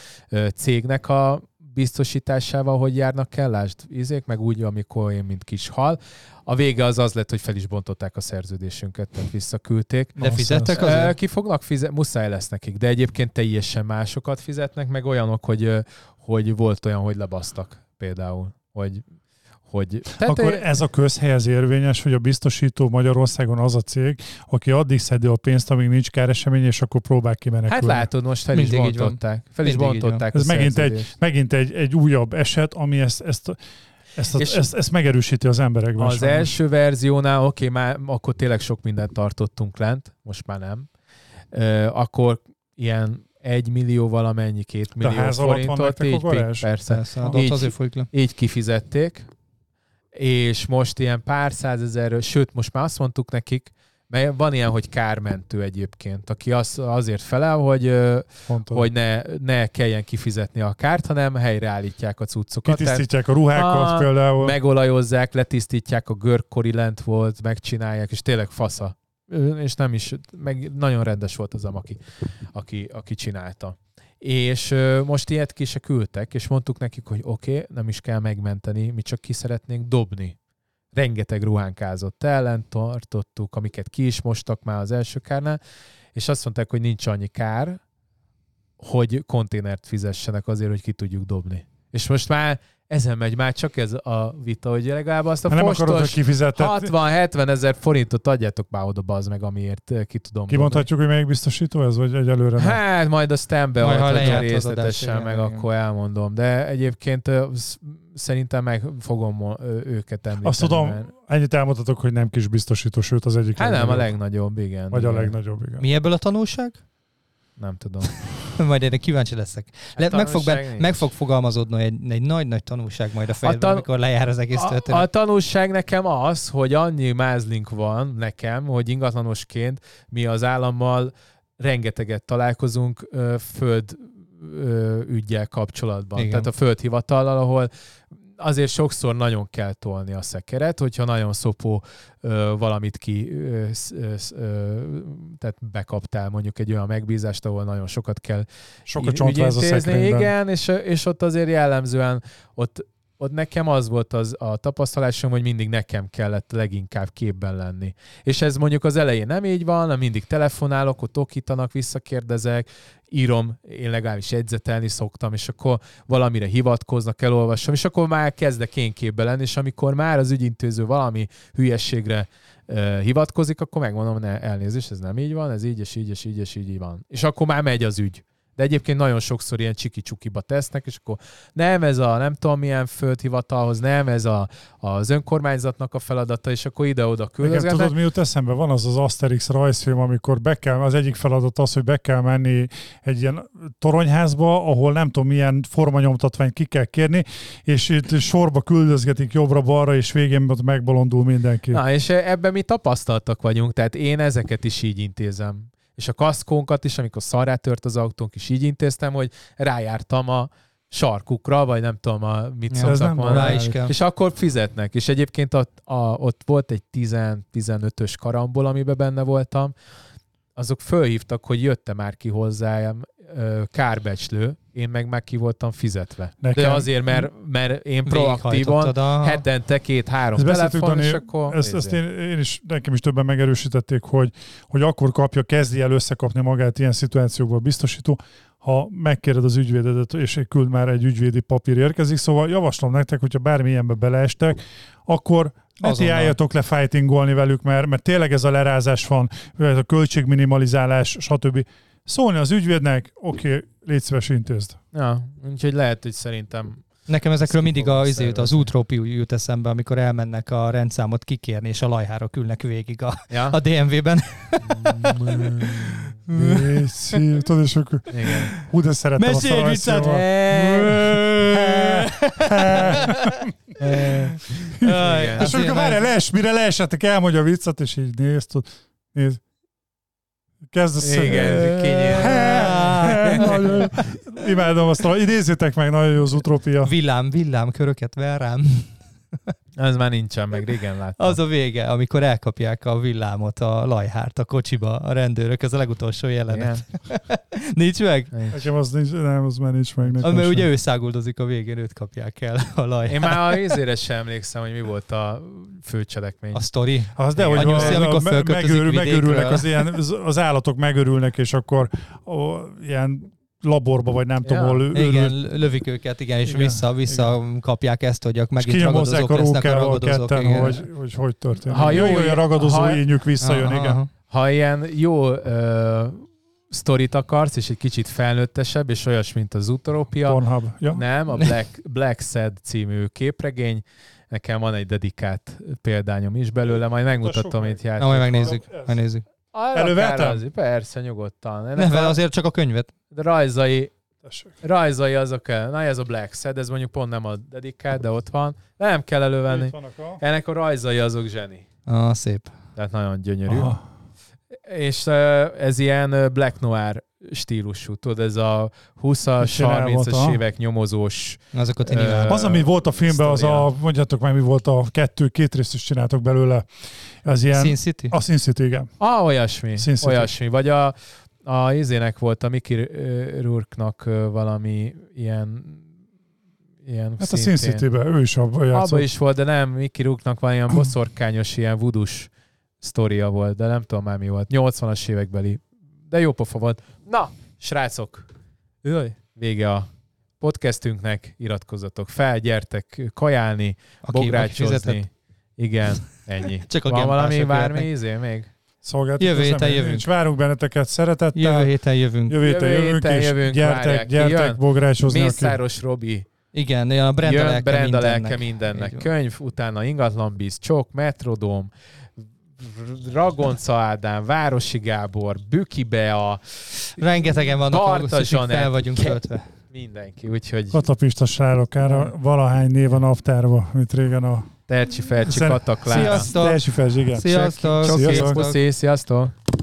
cégnek a biztosításával, hogy járnak el, lásd, izék, meg úgy, amikor én, mint kis hal. A vége az az lett, hogy fel is bontották a szerződésünket, tehát visszaküldték. De fizettek azért? Ki fognak fizetni, muszáj lesz nekik, de egyébként teljesen másokat fizetnek, meg olyanok, hogy, hogy volt olyan, hogy lebasztak például, hogy hogy... Tehát Akkor ez a közhelyez érvényes, hogy a biztosító Magyarországon az a cég, aki addig szedi a pénzt, amíg nincs káresemény, és akkor próbál kimenekülni. Hát látod, most fel Mindig is bontották. Fel is bontották Ez megint, egy, megint egy, egy újabb eset, ami ezt, ezt ezt, a, ezt, ezt megerősíti az emberekben. Az sajnos. első verziónál, oké, okay, már akkor tényleg sok mindent tartottunk lent, most már nem. Uh, akkor ilyen egy millió valamennyi, két millió forintot, így, persze, persze így, azért folyik le. így kifizették, és most ilyen pár százezerről, sőt, most már azt mondtuk nekik, mert van ilyen, hogy kármentő egyébként, aki az, azért felel, hogy, hogy ne, ne kelljen kifizetni a kárt, hanem helyreállítják a cuccokat. Kitisztítják a ruhákat a, például. Megolajozzák, letisztítják a görkori lent volt, megcsinálják, és tényleg fasza. És nem is, meg nagyon rendes volt az, aki, aki, aki csinálta. És most ilyet ki se küldtek, és mondtuk nekik, hogy oké, okay, nem is kell megmenteni, mi csak ki szeretnénk dobni rengeteg ruhánkázott ellen, tartottuk, amiket ki is mostak már az első kárnál, és azt mondták, hogy nincs annyi kár, hogy konténert fizessenek azért, hogy ki tudjuk dobni. És most már ezen megy már csak ez a vita, hogy legalább azt a nem fostos 60-70 ezer forintot adjátok már oda, bazd meg, amiért eh, ki tudom Kimondhatjuk, hogy melyik biztosító ez, vagy egyelőre nem? Hát majd a stembe majd, részletesen, meg igen. akkor elmondom. De egyébként eh, szerintem meg fogom őket említeni. Azt tudom, mert... ennyit elmondhatok, hogy nem kis biztosító, sőt az egyik Hát nem, a legnagyobb, igen. Vagy igen. a legnagyobb, igen. Mi ebből a tanulság? Nem tudom. majd erre kíváncsi leszek. Le, meg, fog be, meg fog fogalmazódni egy, egy nagy-nagy tanulság majd a fejedben, tan- amikor lejár az egész történet. A, a tanulság nekem az, hogy annyi mázlink van nekem, hogy ingatlanosként mi az állammal rengeteget találkozunk ö, föld ügyel kapcsolatban. Igen. Tehát a földhivatallal, ahol azért sokszor nagyon kell tolni a szekeret, hogyha nagyon szopó ö, valamit ki, ö, ö, ö, tehát bekaptál mondjuk egy olyan megbízást, ahol nagyon sokat kell Sok a csontváz a Igen, és, és ott azért jellemzően ott ott nekem az volt az a tapasztalásom, hogy mindig nekem kellett leginkább képben lenni. És ez mondjuk az elején nem így van, mindig telefonálok, ott okítanak, visszakérdezek, írom, én legalábbis jegyzetelni szoktam, és akkor valamire hivatkoznak, elolvasom, és akkor már kezdek én képbe lenni, és amikor már az ügyintéző valami hülyességre hivatkozik, akkor megmondom, ne, elnézést, ez nem így van, ez így, és így, és így, és így van. És akkor már megy az ügy. De egyébként nagyon sokszor ilyen csiki-csukiba tesznek, és akkor nem ez a nem tudom milyen földhivatalhoz, nem ez a, az önkormányzatnak a feladata, és akkor ide-oda küldözgetnek. tudod, mi jut eszembe? Van az az Asterix rajzfilm, amikor be kell, az egyik feladat az, hogy be kell menni egy ilyen toronyházba, ahol nem tudom milyen formanyomtatványt ki kell kérni, és itt sorba küldözgetik jobbra-balra, és végén megbolondul mindenki. Na, és ebben mi tapasztaltak vagyunk, tehát én ezeket is így intézem és a kaszkónkat is, amikor szarrá tört az autónk is így intéztem, hogy rájártam a sarkukra, vagy nem tudom, a, mit ja, szoktak mondani. És akkor fizetnek. És egyébként a, a, ott volt egy 10-15-ös karambol, amiben benne voltam, azok fölhívtak, hogy jötte már ki hozzájám kárbecslő, én meg már ki voltam fizetve. Nekem... De azért, mert, mert én proaktívan a... hetente két-három telefon, és akkor... Ezt, ezt én, én, is, nekem is többen megerősítették, hogy, hogy akkor kapja, kezdi el összekapni magát ilyen szituációkban biztosító, ha megkéred az ügyvédedet, és küld már egy ügyvédi papír érkezik. Szóval javaslom nektek, hogyha bármilyenbe beleestek, akkor ne álljatok le fightingolni velük, mert, mert tényleg ez a lerázás van, a költségminimalizálás, stb szólni az ügyvédnek, oké, okay, légy szíves, intézd. Ja, úgyhogy lehet, hogy szerintem Nekem ezekről mindig a, azért, az útrópi jut eszembe, amikor elmennek a rendszámot kikérni, és a lajhára külnek végig a, ja? a DMV-ben. Tudod, és akkor... Hú, de szeretem Mesélj a viccet! És akkor várjál, lees, mire leesettek, elmondja a viccet, és így nézd, nézd. Kezd a Igen, Imádom azt, idézzétek meg, nagyon jó az utrópia. Villám, villám, köröket ver rám. Ez már nincsen meg, régen láttam. Az a vége, amikor elkapják a villámot, a lajhárt a kocsiba, a rendőrök, ez a legutolsó jelenet. nincs meg? Nekem az nincs, nem, az már nincs meg. Az, mert ugye ő száguldozik a végén, őt kapják el a lajhárt. Én már a izére sem emlékszem, hogy mi volt a főcselekmény. A sztori? Az, de, hogy nyuszi, amikor megőr, megőrülnek az, ilyen, az állatok megörülnek, és akkor ó, ilyen laborba, vagy nem ja. tudom, hol Igen, lövik őket, igen, és igen, vissza, vissza igen. kapják ezt, hogy megint ragadozók a lesznek a ragadozók. Ketten, igen. Hogy, hogy, hogy történik. Ha jó, olyan ragadozó ha, ényük visszajön, aha, igen. Aha. Ha ilyen jó ö, sztorit akarsz, és egy kicsit felnőttesebb, és olyas, mint az Utopia. Pornhub. Ja. Nem, a Black, Black Sad című képregény. Nekem van egy dedikált példányom is belőle, majd megmutatom, itt járt. Na, majd megnézzük. megnézzük. Elővettem? Persze, nyugodtan. Ennek ne, a... azért csak a könyvet. De rajzai, Tessék. rajzai azok el. Na ez a Black Sad, ez mondjuk pont nem a dedikált, de ott van. Nem kell elővenni. A... Ennek a rajzai azok zseni. Ah, szép. Tehát nagyon gyönyörű. Aha. És ez ilyen Black Noir stílusú, tudod, ez a 20-as, 30-as évek nyomozós. Azokat én uh, Az, ami volt a filmben, az a, mondjátok meg, mi volt a kettő, két részt is csináltok belőle. Ez ilyen, Sin City? A Sin City, igen. Ah, olyasmi. Sin City. Olyasmi. Vagy a, a izének volt, a Mickey Rourke-nak valami ilyen ilyen Hát szintén. a Sin City-ben, ő is abban játszott. Abban is volt, de nem, Mickey Rourke-nak van ilyen boszorkányos, ilyen vudus sztoria volt, de nem tudom már mi volt. 80-as évekbeli. De jó pofa volt. Na, srácok, Jöjj, vége a podcastünknek, iratkozzatok fel, gyertek kajálni, Aki bográcsozni. Igen, ennyi. Csak a Van valami, bármi izé még? Szolgáltuk Jövő héten jövünk. És várunk benneteket szeretettel. Jövő héten jövünk. Jövő héten jövünk, héten és jövünk, gyertek, várják, gyertek bográcsozni. Mészáros aki... Robi. Igen, a Brenda Jön lelke Brenda mindennek. lelke mindennek. Könyv, utána ingatlanbíz, csok, metrodóm, Ragonca Ádám, Városi Gábor, Büki Bea, Rengetegen vannak, augusztusig fel vagyunk töltve. Mindenki, úgyhogy... Katapista sárokára valahány név van naptárva, mint régen a... Tercsi Fercsi Kataklára. Sziasztok! Tercsi Fercsi, igen. Sziasztok! Sziasztok! Sziasztok! Sziasztok!